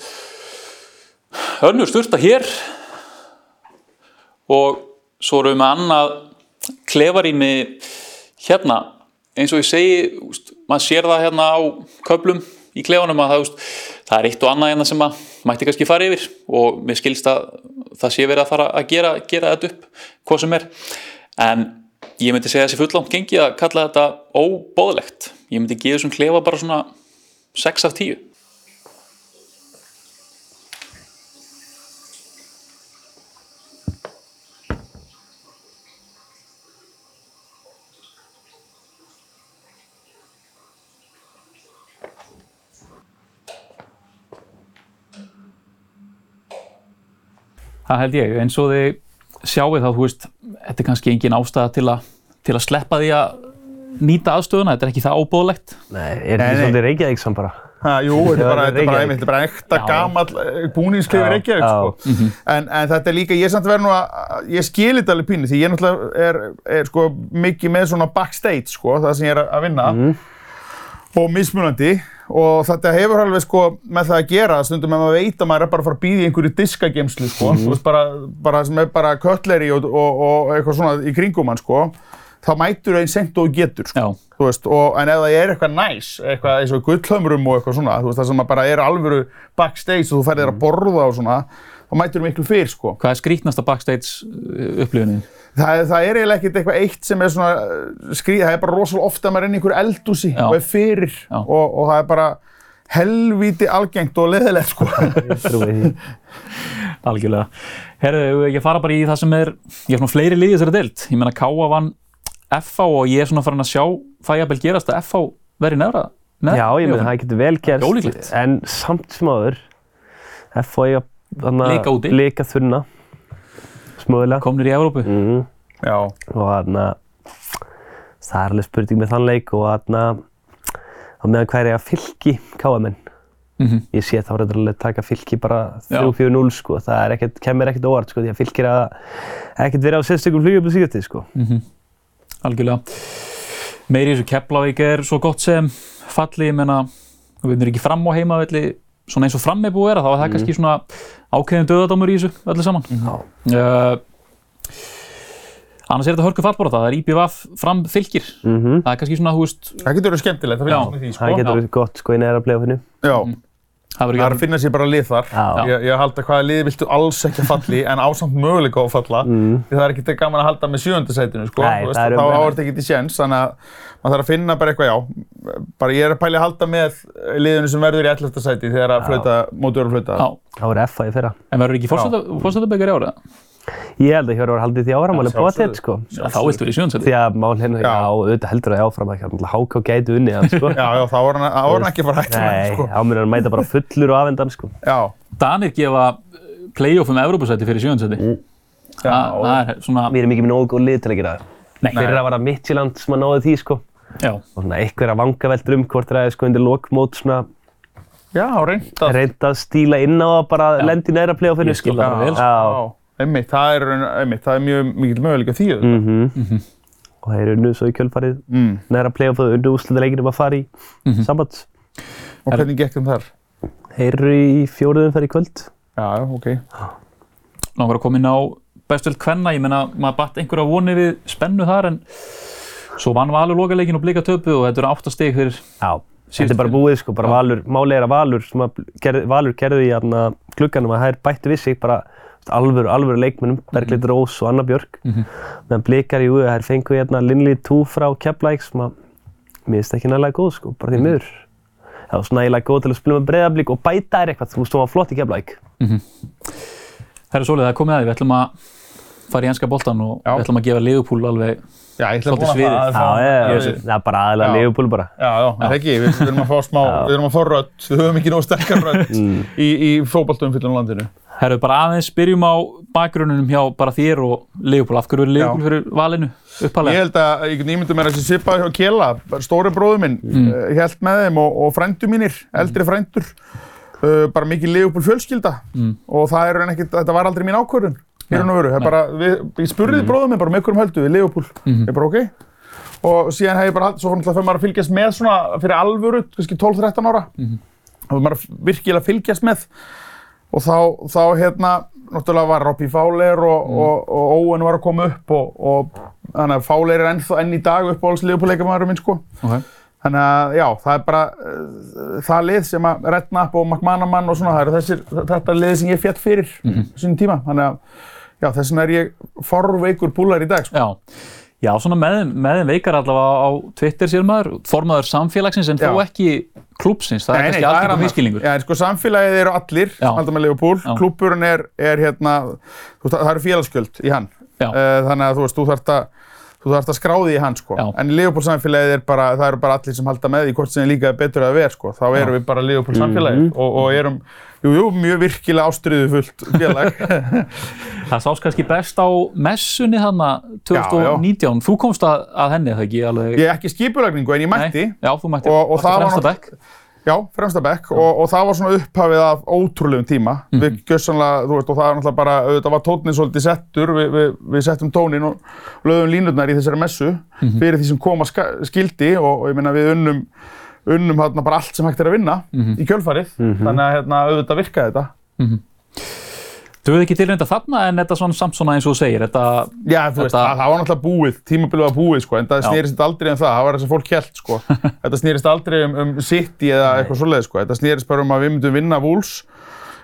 S1: önnur sturta hér. Og svo erum við með annað klefarými hérna. Eins og ég segi, maður sér það hérna á köflum í klefanum að það, það er eitt og annað hérna sem að mætti kannski fara yfir. Og mér skilst að það sé verið að fara að gera, gera þetta upp hvað sem er. En ég myndi segja þessi fullánt gengi að kalla þetta óbóðlegt ég myndi gefa þessum klefa bara svona 6 af 10 Það held ég, eins og þið sjáu þá, þú veist, þetta er kannski engin ástæða til, a, til að sleppa því að nýta aðstöðuna, þetta er ekki það óbóðlegt.
S2: Nei, er þetta svolítið Reykjavík samt bara?
S3: Ha, jú, þetta er bara, er bara, er bara ekta
S1: Já.
S3: gamall búningsklefi
S2: Já,
S3: Reykjavík, sko. En, en þetta er líka, ég er samt að vera nú að, ég skilir þetta alveg pínu, því ég náttúrulega er, er sko mikið með svona backstage, sko, það sem ég er að vinna. Og mismunandi, og þetta hefur alveg sko með það að gera, stundum ef maður veit að maður er bara að fara að býða í einhverju diskagemslu, sko, þú veist, bara, bara sem er bara cutlery og, og, og eitthvað svona í kringum hann, sko, þá mætur einn sent og getur, sko. Veist, og, en ef það er eitthvað næs, eitthvað eins og gullhömrum og eitthvað svona, veist, það sem að bara er alvöru backstage og þú færðir að borða og svona, þá mætur miklu fyrr, sko.
S1: hvað er skrítnasta backstage uh, upplifunin?
S3: Það, það er eiginlega ekkert eitthvað eitt sem er svona skrýð, það er bara rosalega ofta að maður er inn í einhverju eldúsi og er fyrir og, og það er bara helvíti algengt og leðilegt, sko.
S1: Algjörlega. Herðu, ég fara bara í það sem er, ég er svona fleiri liðið þessari deild. Ég meina Káa vann FH og ég er svona farin að sjá það jafnvel gerast að FH veri nefra. Neð,
S2: Já, ég meina, það getur vel gerst.
S1: Ólíklegt.
S2: En samt sem áður, FH
S1: Leika úti.
S2: Leika þunna. Smöðulega.
S1: Komnir í Evrópu.
S2: Mm.
S3: Já.
S2: Og þarna, það er alveg spurning með þann leik og þarna, á meðan hver er að fylki KM-en.
S1: Mhm.
S2: Ég sé þá reyndar alveg taka fylki bara
S1: Já.
S2: 3-4-0 sko, það er ekkert, kemur ekkert óvart sko, því að fylkir að ekkert verið á sérstökum flugjöflu síðastið sko.
S1: Algjörlega. Meiri í þessu Keflavík er svo gott sem falli, ég meina, við erum ekki fram á heimavelli, svona eins og fram er búið að vera, þá var það kannski svona ákveðin döðadómur í þessu öllu saman.
S2: Já.
S1: Uh, annars er þetta hörku fallbóra það er IBVF fram fylgir.
S2: Mm
S1: Það er kannski svona, þú veist,
S3: Það getur verið skemmtilegt, það
S1: Já.
S3: finnst mér því, sko.
S2: Það getur verið gott sko í neðra playofinu.
S3: Já.
S1: Það
S3: er
S1: ekki
S3: að finna sér bara lið þar. Ég, ég haldi að hvaða lið viltu alls ekki að falli en ásamt möguleika á að falla.
S2: Mm.
S3: Því það er ekkert gaman að halda með sjöndasætinu, sko.
S2: Nei,
S3: veist,
S2: það er
S3: þá
S2: um-
S3: þá er þetta ekkert í séns, þannig að maður þarf að finna bara eitthvað, já. Bara ég er að pæli að halda með liðinu sem verður í 11. sæti þegar að flauta, mótur að flauta.
S1: Já,
S2: Það voru FA í fyrra.
S1: en verður ekki fórsetabækjar í ára?
S2: Ég held að Hjörvar haldið því áfram alveg bótið, sko.
S1: Já, þá viltu verið í sjöndsetti.
S2: Því að mál hérna,
S3: Já.
S2: já, auðvitað heldur það áfram að hérna, HK gæti unnið hann, sko.
S3: Já, já, þá var hann, var hann ekki að fara að hætta með
S2: Nei,
S3: sko.
S2: þá myndir hann mæta bara fullur og afendan, sko.
S3: Já,
S1: Danir gefa play-off um Evrópusæti fyrir sjöndsetti.
S3: já,
S1: Það er svona,
S2: Við erum ekki með nógu góð lið til að gera það.
S1: Nei.
S2: Fyrir að vara Midtjylland sem að náði því, sko.
S1: já,
S2: Og svona vangaveldur um er sko undir lokmót svona
S3: já, reyndað.
S2: reynd að stíla inn á að bara lendi næra play-offinu,
S1: Ég skil það bara vel, sko.
S2: Já.
S3: Einmitt, það er, einmitt, það er mjög mikil möguleika því auðvitað.
S2: Mhm. Og þeir unnu svo í kjölfarið
S3: Mm.
S2: næra play-off og unnu úrslutaleikinum að fara í
S1: Mhm.
S2: samband.
S3: Og hvernig gekk þeim þar?
S2: Þeir eru í fjóruðum fyrir í kvöld.
S3: Já, já, ok.
S1: langar að koma inn á bestöld kvenna, ég menna, maður batt einhverja voni við spennu þar en svo vann Valur lokaleikin og blika töpu og þetta eru áttasteg fyrir
S2: Já. Þetta er bara búið sko, bara Valur, málið er að Valur, að Valur gerði í hérna, glugganum að þær bættu við sig bara alvöru, alvöru leikmennum, Berglind Rós og Anna Björk. Meðan blikar í úi, þær fengu hérna Linley 2 frá Keflæk sem að mér finnst ekki nægilega góð sko, bara því miður. Það var svona nægilega góð til að spila með breyðablík og bæta þær eitthvað, þú veist, hún var flott í Keflæk.
S1: Það er svolítið, það er komið að því, við ætlum að fara í enska boltan og
S3: Já.
S1: við ætlum að gefa Liverpool alveg
S3: Já, ég ætla að
S1: sviðið.
S3: það. að
S2: Já, ég,
S1: sé.
S2: það er bara aðalega
S3: Já.
S2: Liverpool bara.
S3: Já, já, það er ekki, við, við erum að fá smá, við erum að fá rödd, við höfum ekki nógu sterkar rödd
S2: Mm.
S3: í, í fótballtumfyllunum landinu.
S1: Herru, bara aðeins byrjum á bakgrunnum hjá bara þér og Liverpool. Af hverju er Liverpool fyrir valinu
S3: Ég
S1: uppalega?
S3: held að, ég ímyndu mér að þessi svipað hjá Kjela, stóri bróður minn, mm. held með þeim og, og frændu mínir, eldri frændur, uh, bara mikið Leopold fjölskylda
S1: Mm.
S3: og það er en ekkert, þetta var aldrei mín ákvörðun, raun og veru, bara, við, ég spurði mm. bróður minn bara með hverjum höldu við Leopold,
S1: Mhm.
S3: ég bara ok, og síðan hef ég bara haldið, svo fyrir maður að fylgjast með svona fyrir alvöru, kannski 12-13 ára,
S1: Mhm.
S3: maður virkilega fylgjast með og þá, þá hérna, náttúrulega var Robbie Fowler og,
S1: Mm.
S3: og, og Owen var að koma upp og, og þannig að Fowler er ennþá enn í dag uppáhalds liðupúleikamæður minn sko.
S1: Okay.
S3: Þannig að já, það er bara uh, það lið sem að Redknapp og McManaman og svona, það eru þessir, þetta lið sem ég fjall fyrir mm. -hmm. tíma. Þannig að já, þess vegna er ég forveikur púlar í dag sko.
S1: Já. Já, svona með, þeim- veikar allavega á Twitter sér maður, formaður samfélagsins en þó
S3: Já.
S1: ekki klúpsins, það er kannski
S3: það
S1: algjörðum
S3: annað.
S1: miskilningur.
S3: Já, sko samfélagið eru allir,
S1: Já.
S3: alltaf með Leopold,
S1: Já.
S3: klúbburinn er, er hérna, þú veist, það eru félagsgjöld í hann.
S1: Já.
S3: Eh, Þannig að þú veist, þú þarft að þú þarft að skráði í hann sko.
S1: Já.
S3: En Leopold samfélagið er bara, það eru bara allir sem halda með því hvort sem er líka betur að vera sko. Þá erum við bara Leopold samfélagið og, og erum, jú, jú, mjög virkilega ástriðu fullt félag.
S1: Það sást kannski best á messunni þarna 2019. Þú komst að, að henni, það ekki alveg?
S3: ég er ekki skipulagningu en ég mætti.
S1: Nei, já, þú mætti.
S3: Og- og það var
S1: bekk.
S3: Já, fremsta bekk og, og það var svona upphafið af ótrúlegum tíma. Við gjössanlega, þú veist, og það var náttúrulega bara, auðvitað var tóninn svolítið settur, við, við, við settum tóninn og lögðum línurnar í þessari messu fyrir því sem koma ska- skildi og, og ég meina við unnum, unnum hérna bara allt sem hægt er að vinna í kjölfarið. Þannig að hérna, auðvitað virkaði þetta.
S1: Þú hefði ekki tilrænda þarna en þetta svona samt svona eins og þú segir, þetta,
S3: Já, þú veist,
S1: Þetta-
S3: það, það var náttúrulega búið, tímabilið var búið, sko, en það snýrist aldrei um það, það var það sem fólk held, sko. þetta snýrist aldrei um, um City eða eitthvað svoleiði, sko. Þetta snýrist bara um að við myndum vinna Wolves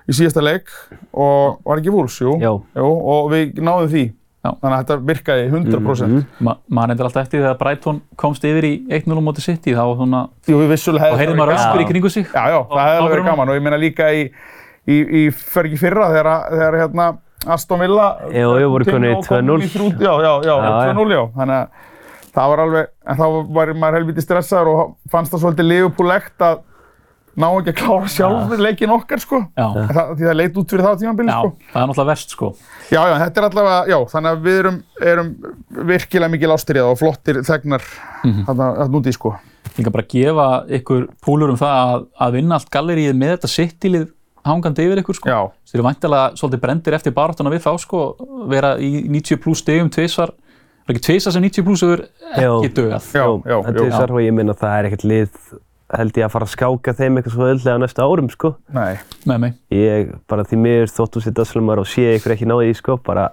S3: í síðasta leik og var ekki Wolves, jú? Jú, og við náðum því.
S1: Já.
S3: Þannig að þetta virkaði 100%.
S1: ma maður endur alltaf eftir þegar Brighton komst yfir í 1-0 á móti City, þá var svona,
S3: Jú, við vissulega
S1: og heyrði maður öskur í kringu sig.
S3: Já, já, það hefði alveg verið gaman og ég meina líka í, í, í fer ekki fyrra þegar, þegar hérna Aston Villa
S2: Jú, jú, voru konur í
S3: og komum
S2: 2-0.
S3: í þrjú- Já, já, já,
S2: Já, já.
S3: 2-0, já. Þannig að það var alveg, en þá var maður helviti stressaður og fannst það svolítið liðupúlegt að ná ekki að klára sjálfur leikin okkar, sko.
S1: Já,
S3: En Það, því það leit út fyrir það á tímabili,
S1: já,
S3: sko.
S1: það er náttúrulega verst, sko.
S3: Já, já, þetta er allavega, já, þannig að við erum, erum virkilega mikil ástriða og flottir þegnar
S1: Mhm.
S3: þarna þarna úti, sko.
S1: Ég kan bara gefa ykkur púlur um það að, að vinna allt galleríið með þetta City-lið hangandi yfir ykkur, sko.
S3: Já.
S1: Þeir eru væntalega svolítið brendir eftir baráttuna við þá, sko, vera í 90 pluss stegum tvisvar, var ekki tvisvar sem 90 pluss hefur ekki dögað.
S3: Já, já, jú.
S2: er svar og ég minna að það er ekkert lið held ég að fara að skáka þeim eitthvað svo öðlega á næsta árum sko.
S3: Nei.
S1: Með mig.
S2: Ég bara því miður þóttu sér dasslumar og sé ykkur ekki náði í sko. Bara,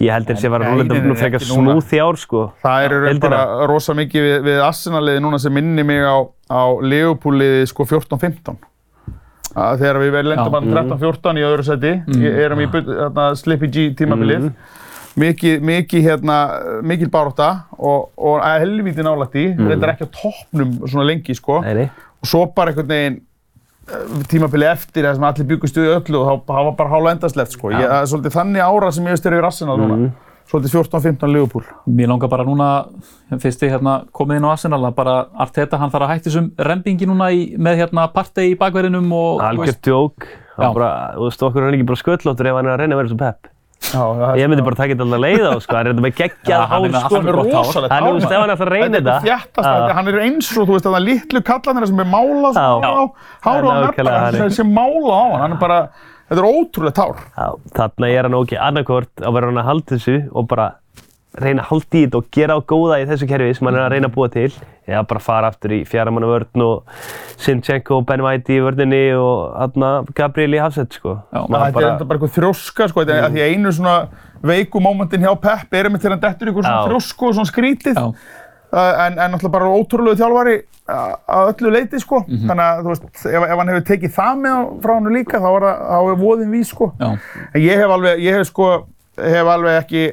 S2: ég held þeir sé að vera
S3: Nei,
S2: rúlega frekar
S3: ekki núna.
S2: smúð í ár sko.
S3: Það er
S2: Heildina.
S3: bara rosa mikið við, við Arsenal-liði núna sem minnir mig á, á Leopold-liði sko 14-15. Að Þegar við lendum hann 13-14 í öðru seti, mm. erum í Slippy G tímabilið. Mikið, mikið hérna, mikil baróta og, og að helvíti nálægt í, þetta er ekki á toppnum svona lengi sko.
S2: Nei, nei.
S3: Og svo bara einhvern veginn eh, tímabili eftir þess að allir byggust í öllu og þá það var bara hálfa endasleft sko. Ég, það er svolítið þannig ára sem ég veist er yfir Arsenal núna. Svolítið 14-15 Liverpool.
S1: Mér langar bara núna, fyrst ég hérna komið inn á Arsenal, að bara Arteta hann þarf að hætti þessum rembingi núna í, með hérna partey í bakverðinum og þú
S2: Algjör
S1: veist,
S2: djók. Þú veist, okkur er hann ekki bara sköllóttur ef hann er að reyna að vera svo pepp.
S3: Já, það er
S2: Ég myndi bara taka þetta alltaf leið á, sko. Hann er þetta með geggjað
S1: hann er með
S2: hár, sko.
S1: með gott hár.
S3: rosalegt
S2: Hann, veist,
S3: maður.
S2: hann ætlar að reyna
S3: Þetta
S2: þetta.
S3: er þjættast,
S2: Já.
S3: hann er eins og þú veist að það litlu kallanir sem er málað svona á á
S2: Það er nákvæmlega
S3: nefna
S2: þannig.
S3: sem mála á hann, hann er bara, þetta er ótrúlega tár.
S2: Já, þarna er hann ok, annarkvort að vera hann að halda þessu og bara reyna að halda í þetta og gera á góða í þessu kerfi sem hann er að reyna að búa til eða bara fara aftur í fjaramanna vörn og Sinchenko og Ben White í vörninni og aðna Gabriel í hafsett sko.
S1: Já,
S3: Þetta er bara eitthvað þrjóska, sko, þetta er að því að einu svona veiku mómentin hjá Pep er einmitt þegar hann dettur eitthvað svona þrjósku og svona skrítið.
S1: Já.
S3: Uh, en, en náttúrulega bara ótrúlegu þjálfari að öllu leiti, sko.
S1: Mhm.
S3: Þannig að, þú veist, ef, ef hann hefur tekið það með frá hann líka, þá er, það- þá er voðin vís, sko.
S1: Já.
S3: En ég hef alveg, ég hef sko, hef alveg ekki,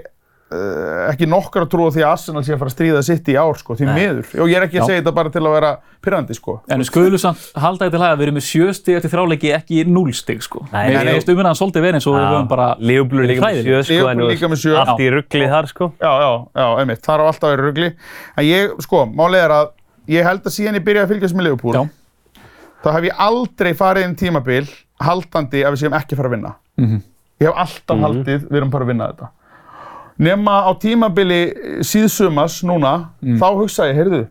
S3: uh, ekki nokkar að trúa því að Arsenal sé að fara að stríða sitt í ár, sko, því miður. Og ég er ekki að
S1: Já.
S3: segja þetta bara til að vera pyrrandi, sko.
S1: En við skulum samt halda þetta lag að við erum með sjö stig eftir þráleiki ekki núl stig sko.
S2: Nei,
S1: Mér
S2: nei.
S1: finnst umræðan svolítið verið eins og við höfum bara
S2: Leopold er líka með sjö sko, en þú
S3: líka með
S2: veist,
S3: sjö.
S2: allt í ruggli þar sko.
S3: Já, já, já, einmitt, það er á alltaf verið rugli. En ég, sko, málið er að ég held að síðan ég byrjaði að fylgjast með Liverpool,
S1: Já.
S3: þá hef ég aldrei farið inn tímabil haldandi að við séum ekki að fara að vinna.
S1: Mhm.
S3: Ég hef alltaf haldið, við erum bara að vinna þetta. Nema á tímabili síðsumas núna, þá hugsaði ég, heyrðu,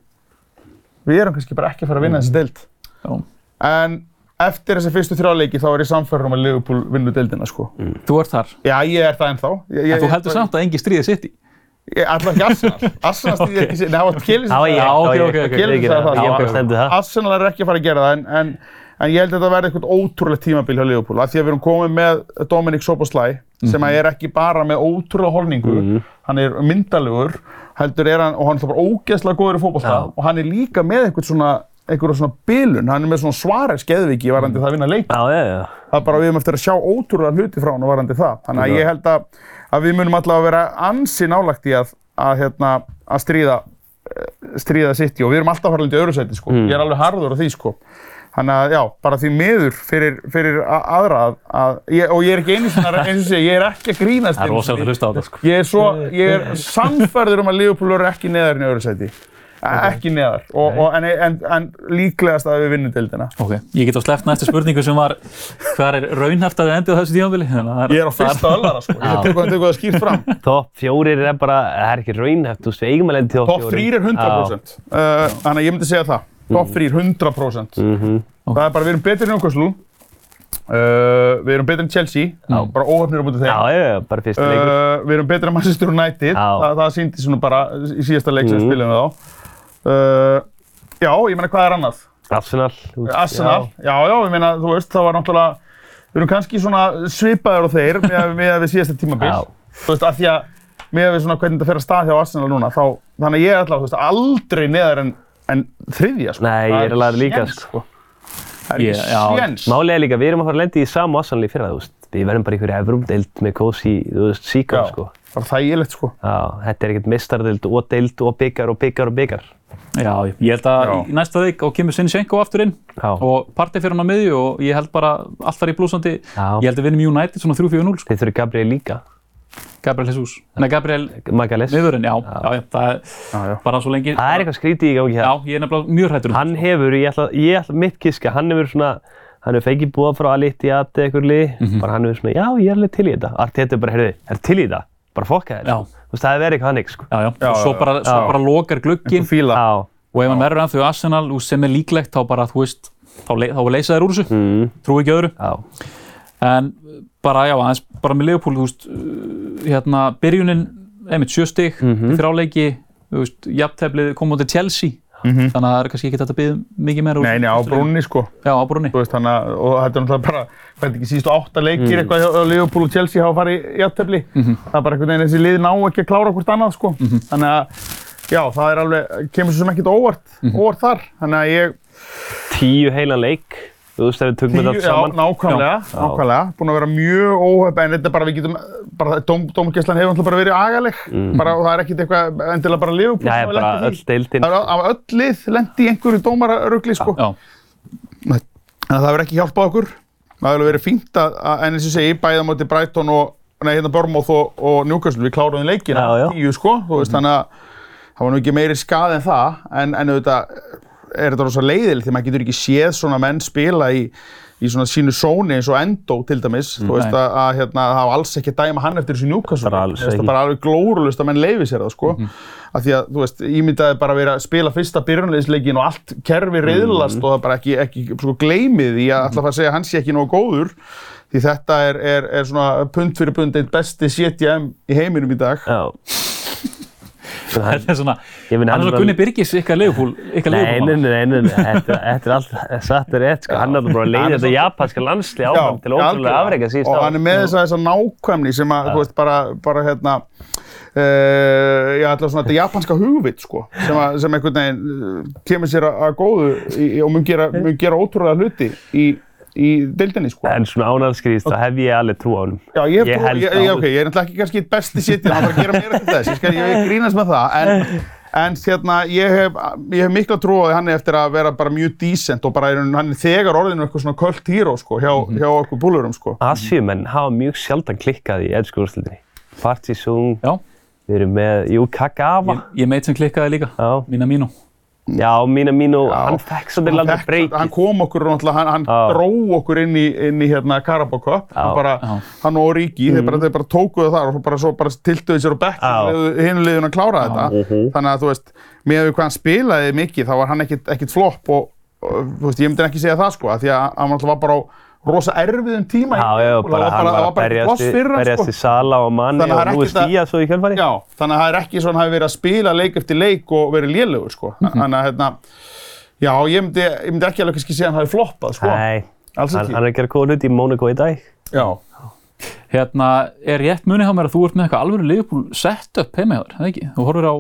S3: við erum kannski bara ekki að fara að vinna þessi deild.
S1: Já.
S3: En eftir þessi fyrstu þrjáleiki þá er ég samfærður um að Liverpool vinnu deildina, sko.
S1: Þú ert þar.
S3: Já, ég er það ennþá. Ég,
S1: En þú heldur samt að engi stríði sitt í.
S3: Ég ætla ekki Arsenal. Arsenal stýði ekki sér. Nei, það var Kjellis
S2: ég,
S1: Já,
S2: það var
S1: ok,
S2: ég.
S1: ok, ok.
S2: Ég ekki
S3: sagði.
S2: Ég
S3: Já,
S2: það.
S3: Arsenal er ekki að fara að gera það en, en, ég held að þetta verði eitthvað ótrúlega tímabil hjá Liverpool af því að við erum komið með Dominic Soboslai sem að er ekki bara með ótrúlega holningu hann er myndalugur heldur er hann, og hann er bara ógeðslega góður í fótbolta
S2: Já.
S3: og hann er líka með eitthvað svona eitthvað svona bilun, hann er með svona svarir skeðviki varandi það að vinna leik
S2: Já, já, já.
S3: það er bara við erum eftir að sjá ótrúlega hluti frá hann varandi það þannig að ég held að, að við munum allavega vera ansi nálagt í að, að, hérna, að stríða eh, stríða sitt og við erum alltaf farlega í öðru sæti sko. ég er alveg harður á því sko. Þannig að já, bara því miður fyrir, fyrir aðra að, að ég, og ég er ekki einu sinna, eins og sé, ég er ekki að grínast
S1: Það er rosalega að hlusta á þetta sko.
S3: ég er svo, ég er sannfærður um að Liverpool eru ekki neðar en í öðru sæti ekki neðar og, og, en, en, en líklegast að við vinnum deildina
S1: Ok, ég get á sleppt næstu spurningu sem var hvað er raunhæft að þið endið á þessu tímabili?
S3: ég er á fyrsta öllara sko. ég það tekur það skýrt fram
S2: Topp fjórir er bara, það er ekki raunhæft, þú veist, við eigum að lendi topp
S3: Top
S2: fjórir.
S3: 3 er 100%. Uh, þannig að ég myndi segja það. Top 3 er 100%.
S2: Mhm.
S3: Það er bara, við erum betri en Newcastle. Uh, við erum betri en Chelsea. Bara óhafnir á mútið
S2: Já,
S3: þeim.
S2: já, já, bara fyrsta leikur.
S3: Uh, við erum betri en Manchester United.
S2: Já.
S3: Það, síndi svona bara í síðasta leik sem við
S2: Mhm.
S3: spilum við þá. Uh, já, ég meina hvað er annað?
S2: Arsenal.
S3: Arsenal. Já, já, ég meina, þú veist, það var náttúrulega, við erum kannski svona svipaður á þeir með, með við síðasta tímabil.
S2: Já.
S3: Þú veist, af því að með við svona hvernig þetta fer að stað hjá Arsenal núna, þá, þannig að ég er alltaf, þú veist, aldrei neðar en, en þriðja, sko.
S2: Nei,
S3: Það
S2: ég er alveg líka, sko.
S3: Það er ekki.
S2: Málið er líka, við erum að fara að lendi í sama Arsenal í fyrra, þú veist. Við verðum bara í hverju Evrum deild með Kosi, þú veist, Sika,
S3: Já,
S2: sko.
S3: bara þægilegt, sko.
S2: Já, þetta er ekkert mistardeild og deild og byggar og byggar og byggar.
S1: Já, ég held að
S3: Já.
S1: í næsta leik og kemur Sinchenko aftur inn
S2: Já.
S1: og partey fyrir hann á miðju og ég held bara allt þar í blúsandi.
S2: Já.
S1: Ég held að við vinnum United svona 3-4-0 sko.
S2: Þeir þurfi Gabriel líka.
S1: Gabriel Jesus. Nei, Gabriel
S2: Magales.
S1: miðurinn, já. Já, já, það er
S3: Já, já.
S1: bara svo lengi.
S2: Það er eitthvað skrítið í gangi
S1: Já,
S2: það.
S1: ég er nefnilega mjög hrættur um
S2: Hann
S1: það, sko.
S2: hefur, ég ætla, ég ætla mitt kiska, hann hefur svona, hann hefur fengið búa frá Alitti að eitthvað lið,
S1: Mhm.
S2: bara hann hefur svona, já, ég er alveg til í þetta. Arteta er bara, heyrðu, er til í þetta? Bara fokka þér,
S1: Já.
S2: Þú veist, það hefur verið eitthvað hannig, sko.
S1: Já, já,
S3: Já,
S1: og svo
S3: já,
S1: bara, svo
S2: já.
S1: bara lokar glugginn.
S2: Já.
S1: og ef hann verður
S2: Mm.
S1: En bara, já, aðeins bara með Liverpool, þú veist, uh, hérna, byrjunin, einmitt sjö stig,
S2: Mhm.
S1: þráleiki, þú veist, jafnteflið kom á til Chelsea,
S3: Mhm.
S1: þannig að það er kannski ekki þetta að byggja mikið meira.
S3: Nei, nei, á brúnni, sko.
S1: Já, á brúnni.
S3: Þú veist, þannig að, og þetta er náttúrulega bara, er ekki síðustu átta leikir
S2: Mm.
S3: eitthvað hjá hjá Liverpool og Chelsea hafa farið jafntefli.
S1: Mhm.
S3: Það er bara einhvern veginn þessi lið ná ekki að klára hvort annað, sko. Þannig að, já, það er alveg, kemur svo sem ekkert óvart,
S1: Mhm.
S3: óvart þar. Þannig að ég,
S2: Tíu heilan leik, þú veist, ef við tökum þetta allt
S3: já,
S2: saman.
S3: nákvæmlega,
S2: Já.
S3: nákvæmlega, búin að vera mjög óhefn, en þetta er bara, við getum, bara, dóm, dómgæslan hefur náttúrulega bara verið agaleg, bara, og það er ekkert eitthvað, endilega bara Liverpool
S2: Já, bara öll
S3: því.
S2: deildin.
S3: Það er af öll lið lendi í einhverju dómararugli, sko.
S1: Já,
S3: en það hefur ekki hjálpað okkur það hefur verið fínt að, að en eins og segi, bæða móti Brighton og nei, hérna Bormóð og, og Newcastle, við kláruðum leikina
S2: Já, já.
S3: tíu sko, þú veist, þannig að það var nú ekki meiri skað en það en, en auðvitað er þetta rosa leiðilegt því maður getur ekki séð svona menn spila í, í svona sínu sóni eins og Endo til dæmis, þú veist að, að hérna, það var alls ekki að dæma hann eftir þessu finnst það
S2: ekki.
S3: bara alveg glórulust að menn leifi sér það sko. Af því að, þú veist, ímyndaði bara að vera að spila fyrsta byrjunleisleikin og allt kerfi reyðlast og það bara ekki, ekki sko, gleymið í að alltaf að segja að hann sé ekki nógu góður. Því þetta er, er, er svona pund fyrir pund eitt besti CTM í heiminum í dag.
S2: Já. Hann-
S1: Þetta er svona,
S2: Ég
S1: hann er svona Gunni Birgis ykkar Leifupúl, ykkar
S2: Nei, nei, nei, nei, nei, þetta, þetta er allt satt og rétt, sko. Hann er bara að leiða
S3: er
S2: þetta japanska landsli áfram til ótrúlega afreika síðust
S3: og hann er með þessa, þessa nákvæmni sem að, þú veist, bara, bara hérna uh, já, alltaf svona þetta japanska hugvit, sko, sem, að, sem einhvern veginn uh, kemur sér að, að góðu í, og mun gera, mun gera ótrúlega hluti í, í deildinni, sko.
S2: En svona ánæðskrýst, þá hef ég alveg trú á hann.
S3: Já, ég,
S2: Ég
S3: ég,
S2: held
S3: ég,
S2: að-
S3: ég, okay, ég er náttúrulega ekki kannski eitt besti sitt, hann þarf að gera meira til þess, ég, skal, ég grínast með það, en, en hérna, ég hef, ég hef mikla trú á því hann eftir að vera bara mjög decent og bara hann hann er þegar orðinu eitthvað svona cult hero, sko, hjá, hjá okkur búlurum, sko.
S2: Asjumenn hafa mjög sjaldan klikkað í eðskurúrslutinni. Partisung,
S1: Já,
S2: við erum með, jú, Kagawa.
S1: ég, ég meit sem klikkaði líka,
S2: Já,
S1: mína mínu.
S2: Já,
S3: Já.
S2: hann fekk svolítið landið
S3: fékk-
S2: breykið.
S3: Hann kom okkur náttúrulega, hann, hann dró okkur inn í, inn í hérna
S2: Já.
S3: hann bara,
S1: Já.
S3: hann og Ríki, þeir, bara, þeir bara tókuðu það og svo bara, svo bara tiltuðu sér á bekk
S2: Já.
S3: hinu liðun að klára þetta.
S2: Mhm.
S3: Þannig að þú veist, með hvað hann spilaði mikið, þá var hann ekkit, ekkit flopp og, og þú veist, ég myndi ekki segja það sko, af því að hann náttúrulega var bara á rosa erfiðum tíma.
S2: Já, já, bara
S3: það
S2: hann var
S3: það
S2: að berjast
S3: pláss
S2: í- berjast
S3: sko.
S2: í Sala og Manni
S3: Þannig að
S2: og
S3: það
S2: nú er
S3: ekkert að-
S2: Stíja svo í kjölfari.
S3: Já, þannig að það er ekki svona hafi verið að spila leik eftir leik og verið lélugur sko. Þannig að hérna, já, ég myndi, ég myndi ekki alveg kannski segja að hann hafi floppað sko.
S2: Nei,
S3: Alls
S2: hann,
S3: ekki.
S2: hann er að gera góð hluti í Monaco í dag.
S3: Já.
S1: Hérna, er rétt munið hjá mér að þú ert með eitthvað alvöru Leifupúl setup heima hjá þér, eða ekki? Þú horfir á,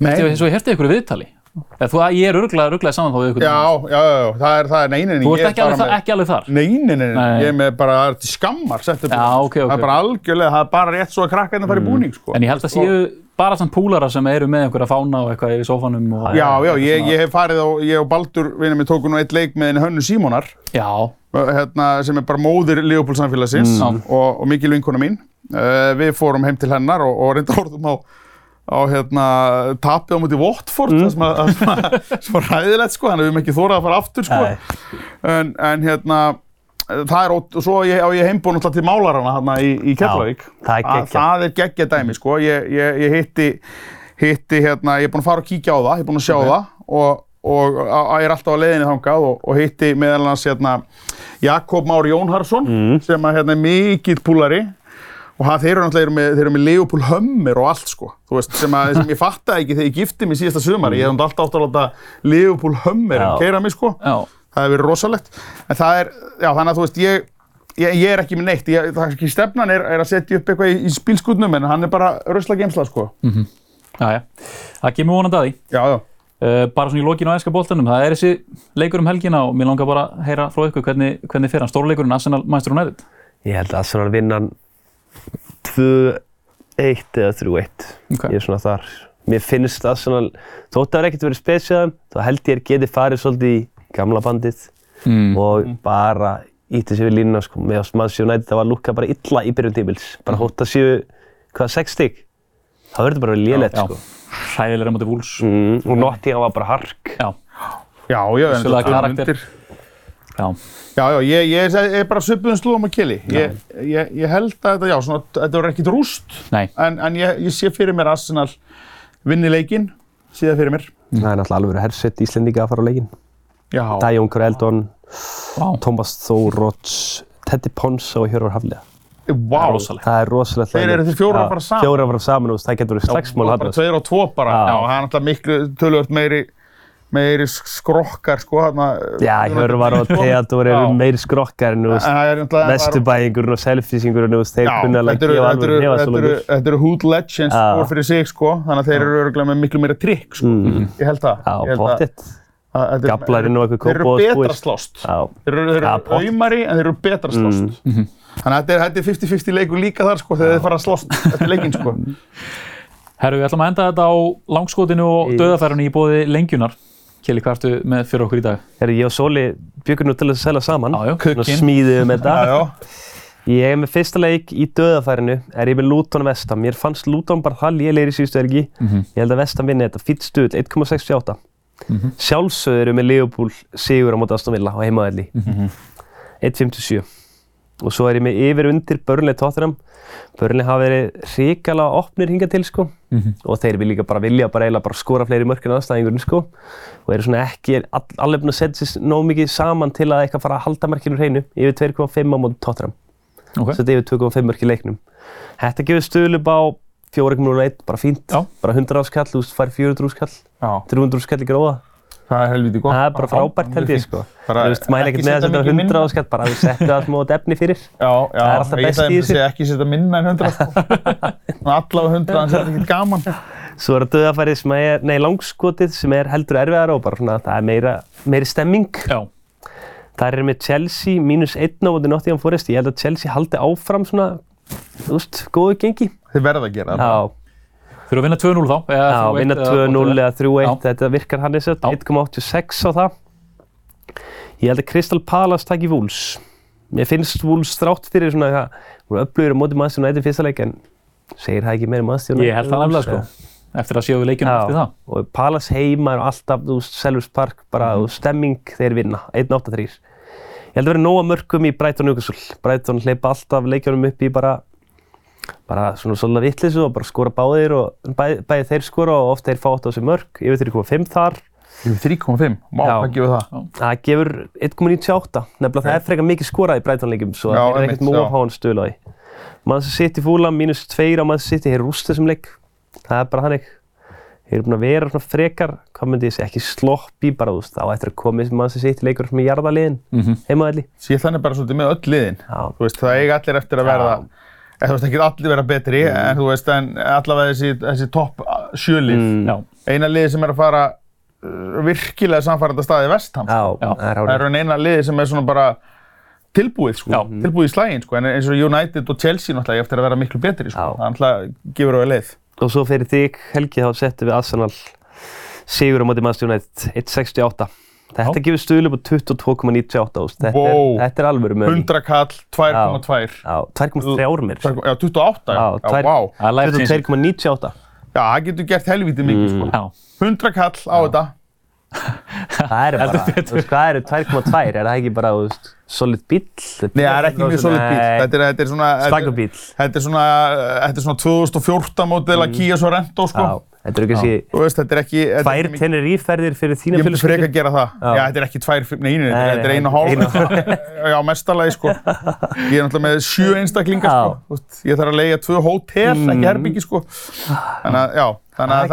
S3: Nei.
S1: svo ég herti ykkur viðtali. Eða, þú, ég er örglega, örglega saman þá við ykkur.
S3: Já, já, já, já, það er, það er neinin.
S1: Þú ert ekki alveg, þa- ekki alveg þar.
S3: Nei, nei, nei,
S1: Nei.
S3: ég er með bara, það er til skammar sett upp.
S1: Já, ok, ok.
S3: Það er bara algjörlega, það er bara rétt svo að krakkarnir fara í búning, sko.
S1: En ég held að séu bara samt púlara sem eru með einhverja fána og eitthvað yfir sófanum og...
S3: Já, já, ég, ég hef farið á, ég og Baldur, vinnum við tóku nú eitt leik með henni Hönnu Símonar,
S1: Já,
S3: hérna, sem er bara móðir Leopold samfélagsins
S1: Mm.
S3: og, og mikil vinkona mín. Uh, við fórum heim til hennar og, og reynda orðum á, á hérna, tapið á mútið Watford, mm. sem, að, sem, að, sem var ræðilegt, sko, þannig að við höfum ekki þórað að fara aftur, sko. En, en hérna, það er, og svo ég, á ég heimbúin alltaf til málarana hérna í, í Keflavík.
S2: það er.
S3: Það er geggjað dæmi, sko. Ég, ég, ég hitti, hitti hérna, ég er búinn að fara og kíkja á það, ég er búinn að sjá það og, og á, ég er alltaf á leiðinni þangað og, og hitti meðal annars hérna, Jakob Már Jónharsson sem að, hérna, er mikill púlari og hann, þeir eru náttúrulega með, þeir eru með Leopold Hummer og allt sko, þú veist, sem, að, sem ég fattaði ekki þegar ég gifti mig síðasta sumari, ég hef alltaf átt að láta Leopold Hummer keira mig sko,
S1: já.
S3: það hefur verið rosalegt, en það er, já þannig að þú veist, ég, ég, ég er ekki með neitt, ég, það er ekki stefnan er, er að setja upp eitthvað í, í spílskutnum, en hann er bara rösla geimsla sko,
S1: Já, já. Það kemur vonandi að því.
S3: já, já.
S1: Uh, bara svona í lokinu á æska boltanum, það er þessi leikur um helgina og mér langar bara að heyra frá ykkur hvernig, hvernig fyrir hann, stórleikurinn Arsenal Manchester United.
S2: Ég held að Arsenal vinna hann 2-1 eða 3-1.
S1: Ok.
S2: Ég er svona þar. Mér finnst Arsenal, þótt að það er ekkert verið spesiðan, þá held ég að geti farið svolítið í gamla bandið
S1: Mm.
S2: og bara ítti sér við línuna sko. Með að Manchester United það var lúkka bara illa í byrjun tímils. Bara hótt að séu, hvað, 6 stygg? Það verður bara lélegt
S1: Já,
S2: sko.
S1: hræðilega mútið vúls.
S2: Mm, og Nottingham var bara hark.
S1: Já,
S3: Já, já, en þetta er
S1: karakter.
S3: undir.
S1: Já.
S3: Já, já, ég, ég, er- ég er bara svipuðum slúðum að kili. Ég, ég, ég held að þetta, já, svona, þetta verður ekkit rúst,
S1: Nei,
S3: en, en ég, ég sé fyrir mér Arsenal vinni leikinn, sé það fyrir mér.
S2: Það er náttúrulega alveg hersett Íslendinga að fara á leikin.
S3: Já,
S2: Dæjón Eldon,
S1: vá,
S2: Thomas Þóróts, Teddy Ponsa og Hjörvar Hafliða.
S3: vá.
S1: rosalegt.
S2: Það er rosalegt.
S3: Þeir eru þeir fjórir að fara saman?
S2: Fjóra að fara saman og það getur verið slagsmál
S3: bara tveir og tvo bara.
S2: Já.
S3: Já, það er náttúrulega miklu tölvöld meiri, meiri skrokkar, sko, þarna.
S2: Já, Hjörvar og Theodor eru meiri skrokkar en
S3: er.
S2: Vesturbæingurinn og selfisingurinn, veist, þeir kunna alveg gefa
S3: þetta, eru,
S2: alveg hefa
S3: þetta, eru,
S2: svolítið.
S3: þetta eru hood legends
S2: Já.
S3: hvor fyrir sig sko, þannig að þeir eru örgulega með miklu meira trikk sko. ég held það
S2: Já, pottitt.
S3: að þetta er-
S2: Gablarinn og eitthvað
S3: þeir eru
S2: Kópavogsbúis.
S3: betra slást
S2: Já,
S3: þeir eru, auðmari en þeir eru betra slást þannig að þetta er- þetta er 50-50 leikur líka þar sko, þegar þeir fara að slást eftir leikinn sko.
S1: Herru, við ætlum að enda þetta á langskotinu og döðafærunni í bóði lengjunar. Kjelli, hvað ertu með fyrir okkur í dag?
S2: Herri, ég og Sóli byggum nú til að selja saman.
S1: Já, já.
S3: Kukkinn.
S2: smíðum þetta.
S3: Já, já.
S2: Ég er með fyrsta leik í döðafærinu, er ég með Luton Vestam. Mér fannst Luton bara það lélegir í síðustu helgi. Ég held að Vestam vinni þetta, fýtt stuð, 1,68. Mm Sjálfsögðu eru með Liverpool sigur á móti Aston Villa á heimaðalli. 1,57. Og svo er ég með yfir undir Burnley Tottenham. Burnley hafa verið hrikalega opnir hingað til sko. Og þeir vil líka bara vilja bara bara skora fleiri mörk en aðstæðingurinn sko. Og eru svona ekki all, alveg búin að setja sér nóg mikið saman til að eitthvað fara að halda markinu hreinu. Yfir 2,5 á móti Tottenham
S1: Ok.
S2: setja yfir 2,5 mörk í leiknum. Þetta gefur stuðlub á 4,01, bara fínt,
S1: Já.
S2: bara 100 áskall, þú fær 400 áskall,
S3: Já,
S2: 300 áskall í gróða.
S3: Það er helviti gott.
S2: Það er bara frábært held ég sko.
S3: Bara
S2: Þú veist, mæla ekkert með að
S3: setja
S2: setja
S3: mikið
S2: 100
S3: minna.
S2: áskall, bara þú setja það smá efni fyrir.
S3: Já, já,
S2: Það er alltaf
S3: ég
S2: best
S3: ætlaði
S2: í
S3: að
S2: þessu.
S3: segja ekki setja minna en 100 sko. Allavega 100, þannig að þetta er ekki gaman.
S2: Svo er það döðafærið sem er, nei, langskotið sem er heldur erfiðar og bara svona, það er meira, meiri stemming.
S1: Já.
S2: Það er með Chelsea mínus 1 á móti Nottingham Forest. Ég held að Chelsea haldi áfram svona, þú veist, góðu gengi.
S3: Þið verða að gera það.
S1: Þurfa að vinna 2-0 þá? eða
S2: Já,
S1: 3-1
S2: vinna
S1: eða
S2: 2-0
S1: whatever.
S2: eða 3-1,
S1: Já.
S2: þetta virkar hann eins og
S1: Já.
S2: 1,86 á það. Ég held að Crystal Palace taki Wolves. Mér finnst Wolves þrátt fyrir svona eitthvað, voru upplöfur á móti Manchester United í fyrsta leik en segir það ekki meira um United.
S1: Ég held það nefnilega sko. Eftir að séu við leikjunum eftir það.
S2: og Palace heima er alltaf, þú veist, Selhurst Park, bara mm. stemming þeir vinna, 1-8-3. Ég held að vera nóga mörgum í Brighton Newcastle. Brighton hleypa alltaf leikjunum upp í bara, bara svona svolítið vittlisu og bara skora báðir og bæði, bæði þeir skora og oft þeir fá átt á sig mörg, yfir 3,5 þar.
S3: Yfir 3,5. Má, hvað gefur það?
S2: Það gefur 1,98. Nefnilega það er frekar mikið skorað í Brighton-leikum svo
S3: Já,
S2: það er ekkert að fá hann stöðla á því. Manchester City fúla, mínus 2 á Manchester City, þeir rúst þessum leik. Það er bara hannig. Þeir eru búin að vera svona frekar, hvað myndi ég segja, ekki sloppy bara, þú veist, á eftir að koma þessi Manchester City leikur með jarðaliðin, mm -hmm. heimaðalli.
S3: Síðan er bara svolítið með öll liðin.
S2: Já.
S3: Þú veist, það eiga allir eftir að verða, eða þú veist, ekki allir vera betri, en þú veist, en allavega þessi, þessi topp sjölið.
S2: Mm.
S1: Já.
S3: Eina liði sem er að fara uh, virkilega samfæranda staði vestam.
S2: Já,
S1: Já.
S2: það er
S3: Það er eina liði sem er svona bara tilbúið, sko.
S1: Já.
S3: Tilbúið í slægin, sko. En eins og United og Chelsea náttúrulega eftir að vera miklu betri, sko.
S2: Já.
S3: Það náttúrulega gefur á leið.
S2: Og svo fyrir þig, Helgi, þá settum við Arsenal sigur á móti Manchester United, 1,68. Þetta
S1: Já.
S2: gefur stuðlu på 22,98, þú veist, þetta,
S3: Wow.
S2: er, þetta er alvöru með
S3: 100 kall, 2,2.
S2: Já, 2,3 mér.
S3: Já, 28, já.
S2: Já,
S3: Já,
S1: er changer.
S2: 22,98.
S3: Já, það getur gert helvítið mikið, sko.
S1: Já.
S3: 100 kall á þetta.
S2: Það eru bara, þú veist, hvað eru 2,2? Er það ekki bara, þú veist, solid bíll?
S3: Nei, það er ekki mjög solid bíl. Þetta er, þetta er svona... þetta er-
S2: Svagur bíll.
S3: Þetta er svona, þetta er svona 2014 mótil að Kia Sorento, sko.
S2: Já, þetta eru kannski
S3: Þú veist, þetta er ekki...
S2: tvær
S3: ekki
S2: Tenerife-ferðir fyrir þína
S3: Ég myndi freka
S2: fjölskyldu.
S3: að gera það.
S2: Já.
S3: Þetta er ekki tvær, nei, nei, þetta er einu og hálf. Já, mestalagi, sko. Ég er náttúrulega með sjö einstaklingar, sko. Ég þarf að leiða tvö hótel, ekki herbyggi, sko. Þannig að, já. Þannig að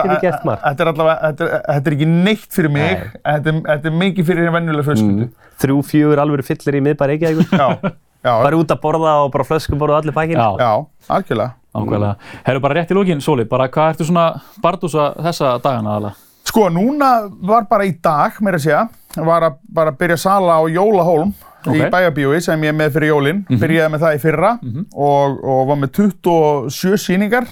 S3: þetta er allavega, þetta er, ekki neitt fyrir mig, þetta er, mikið fyrir hérna venjulega fjölskyldu.
S2: Þrjú, fjögur alvöru fyllir í miðbæri Reykjavík.
S3: Já,
S2: Bara út að borða og bara flöskuborða allir pakkin.
S1: Já,
S3: algjörlega.
S1: Ákveðlega. Herru, bara rétt í lókin, Sóli, bara hvað ertu svona bardúsa þessa dagana aðalega?
S3: Sko, núna var bara í dag, meira að segja, var að bara byrja sala á Jólahólm í
S1: Ok.
S3: bæjarbíói sem ég er með fyrir jólin. Byrjaði með það í fyrra og, og var með 27 sýningar.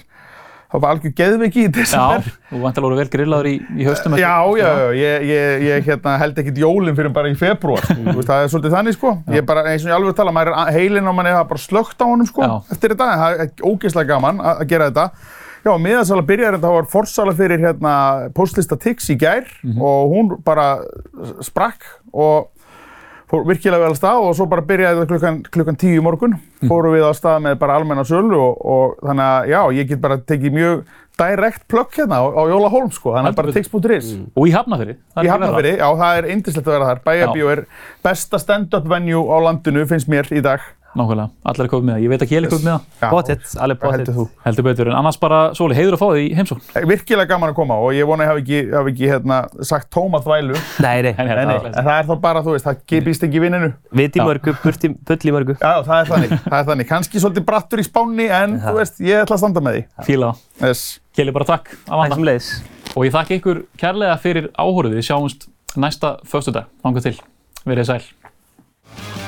S3: Það var algjör geðveiki í desember.
S1: Já, þú vantilega voru vel grillaður í, í haustum.
S3: Já, já, ég, ég, ég hérna, held ekkert jólinn fyrir bara í februar, sko. Það er svolítið þannig, sko. Ég bara, eins og ég alveg tala, maður er heilinn á manni það bara slögt á honum, sko,
S1: Já.
S3: eftir þetta. Það er ógeðslega gaman að gera þetta. Já, miðansala byrjar þetta, það var forsala fyrir hérna postlista Tix í gær og hún bara sprakk og fór virkilega vel að stað og svo bara byrjaði þetta klukkan, klukkan tíu morgun. Fórum við að stað með bara almenna sölu og, og þannig að já, ég get bara tekið mjög direkt plökk hérna á, á Jóla Holm sko, þannig að bara tix.is.
S1: Og í Hafnafyrir.
S3: Í Hafnarfirði, já, það er yndislegt að vera þar. Bæjarbíó er besta stand-up venue á landinu, finnst mér, í dag.
S1: Nákvæmlega, allir er komið með það. Ég veit að Kjell er komið með það.
S2: Pottet, alveg pottet.
S3: heldur þú?
S1: Heldur betur, en annars bara, Sóli, heiður að fá þig í heimsókn.
S3: Eh, Virkilega gaman að koma og ég vona að ég hafi ekki, hafi ekki hérna, sagt tóma þvælu.
S2: Nei, nei.
S1: En hérna,
S3: nei, en það er þá bara, þú veist, það býst ekki vinninu.
S2: Viti mörgu, burti, bull í mörgu.
S3: Já, það er þannig, það er þannig. Kannski svolítið brattur í spánni, en þú veist, ég ætla að standa með því.
S1: fíla.
S3: Yes.
S1: Kjell, bara takk að
S2: leiðis.
S1: Og ég þakka ykkur kærlega fyrir áhóruð. Við sjáumst næsta föstudag. Þangað til. Verið sæl.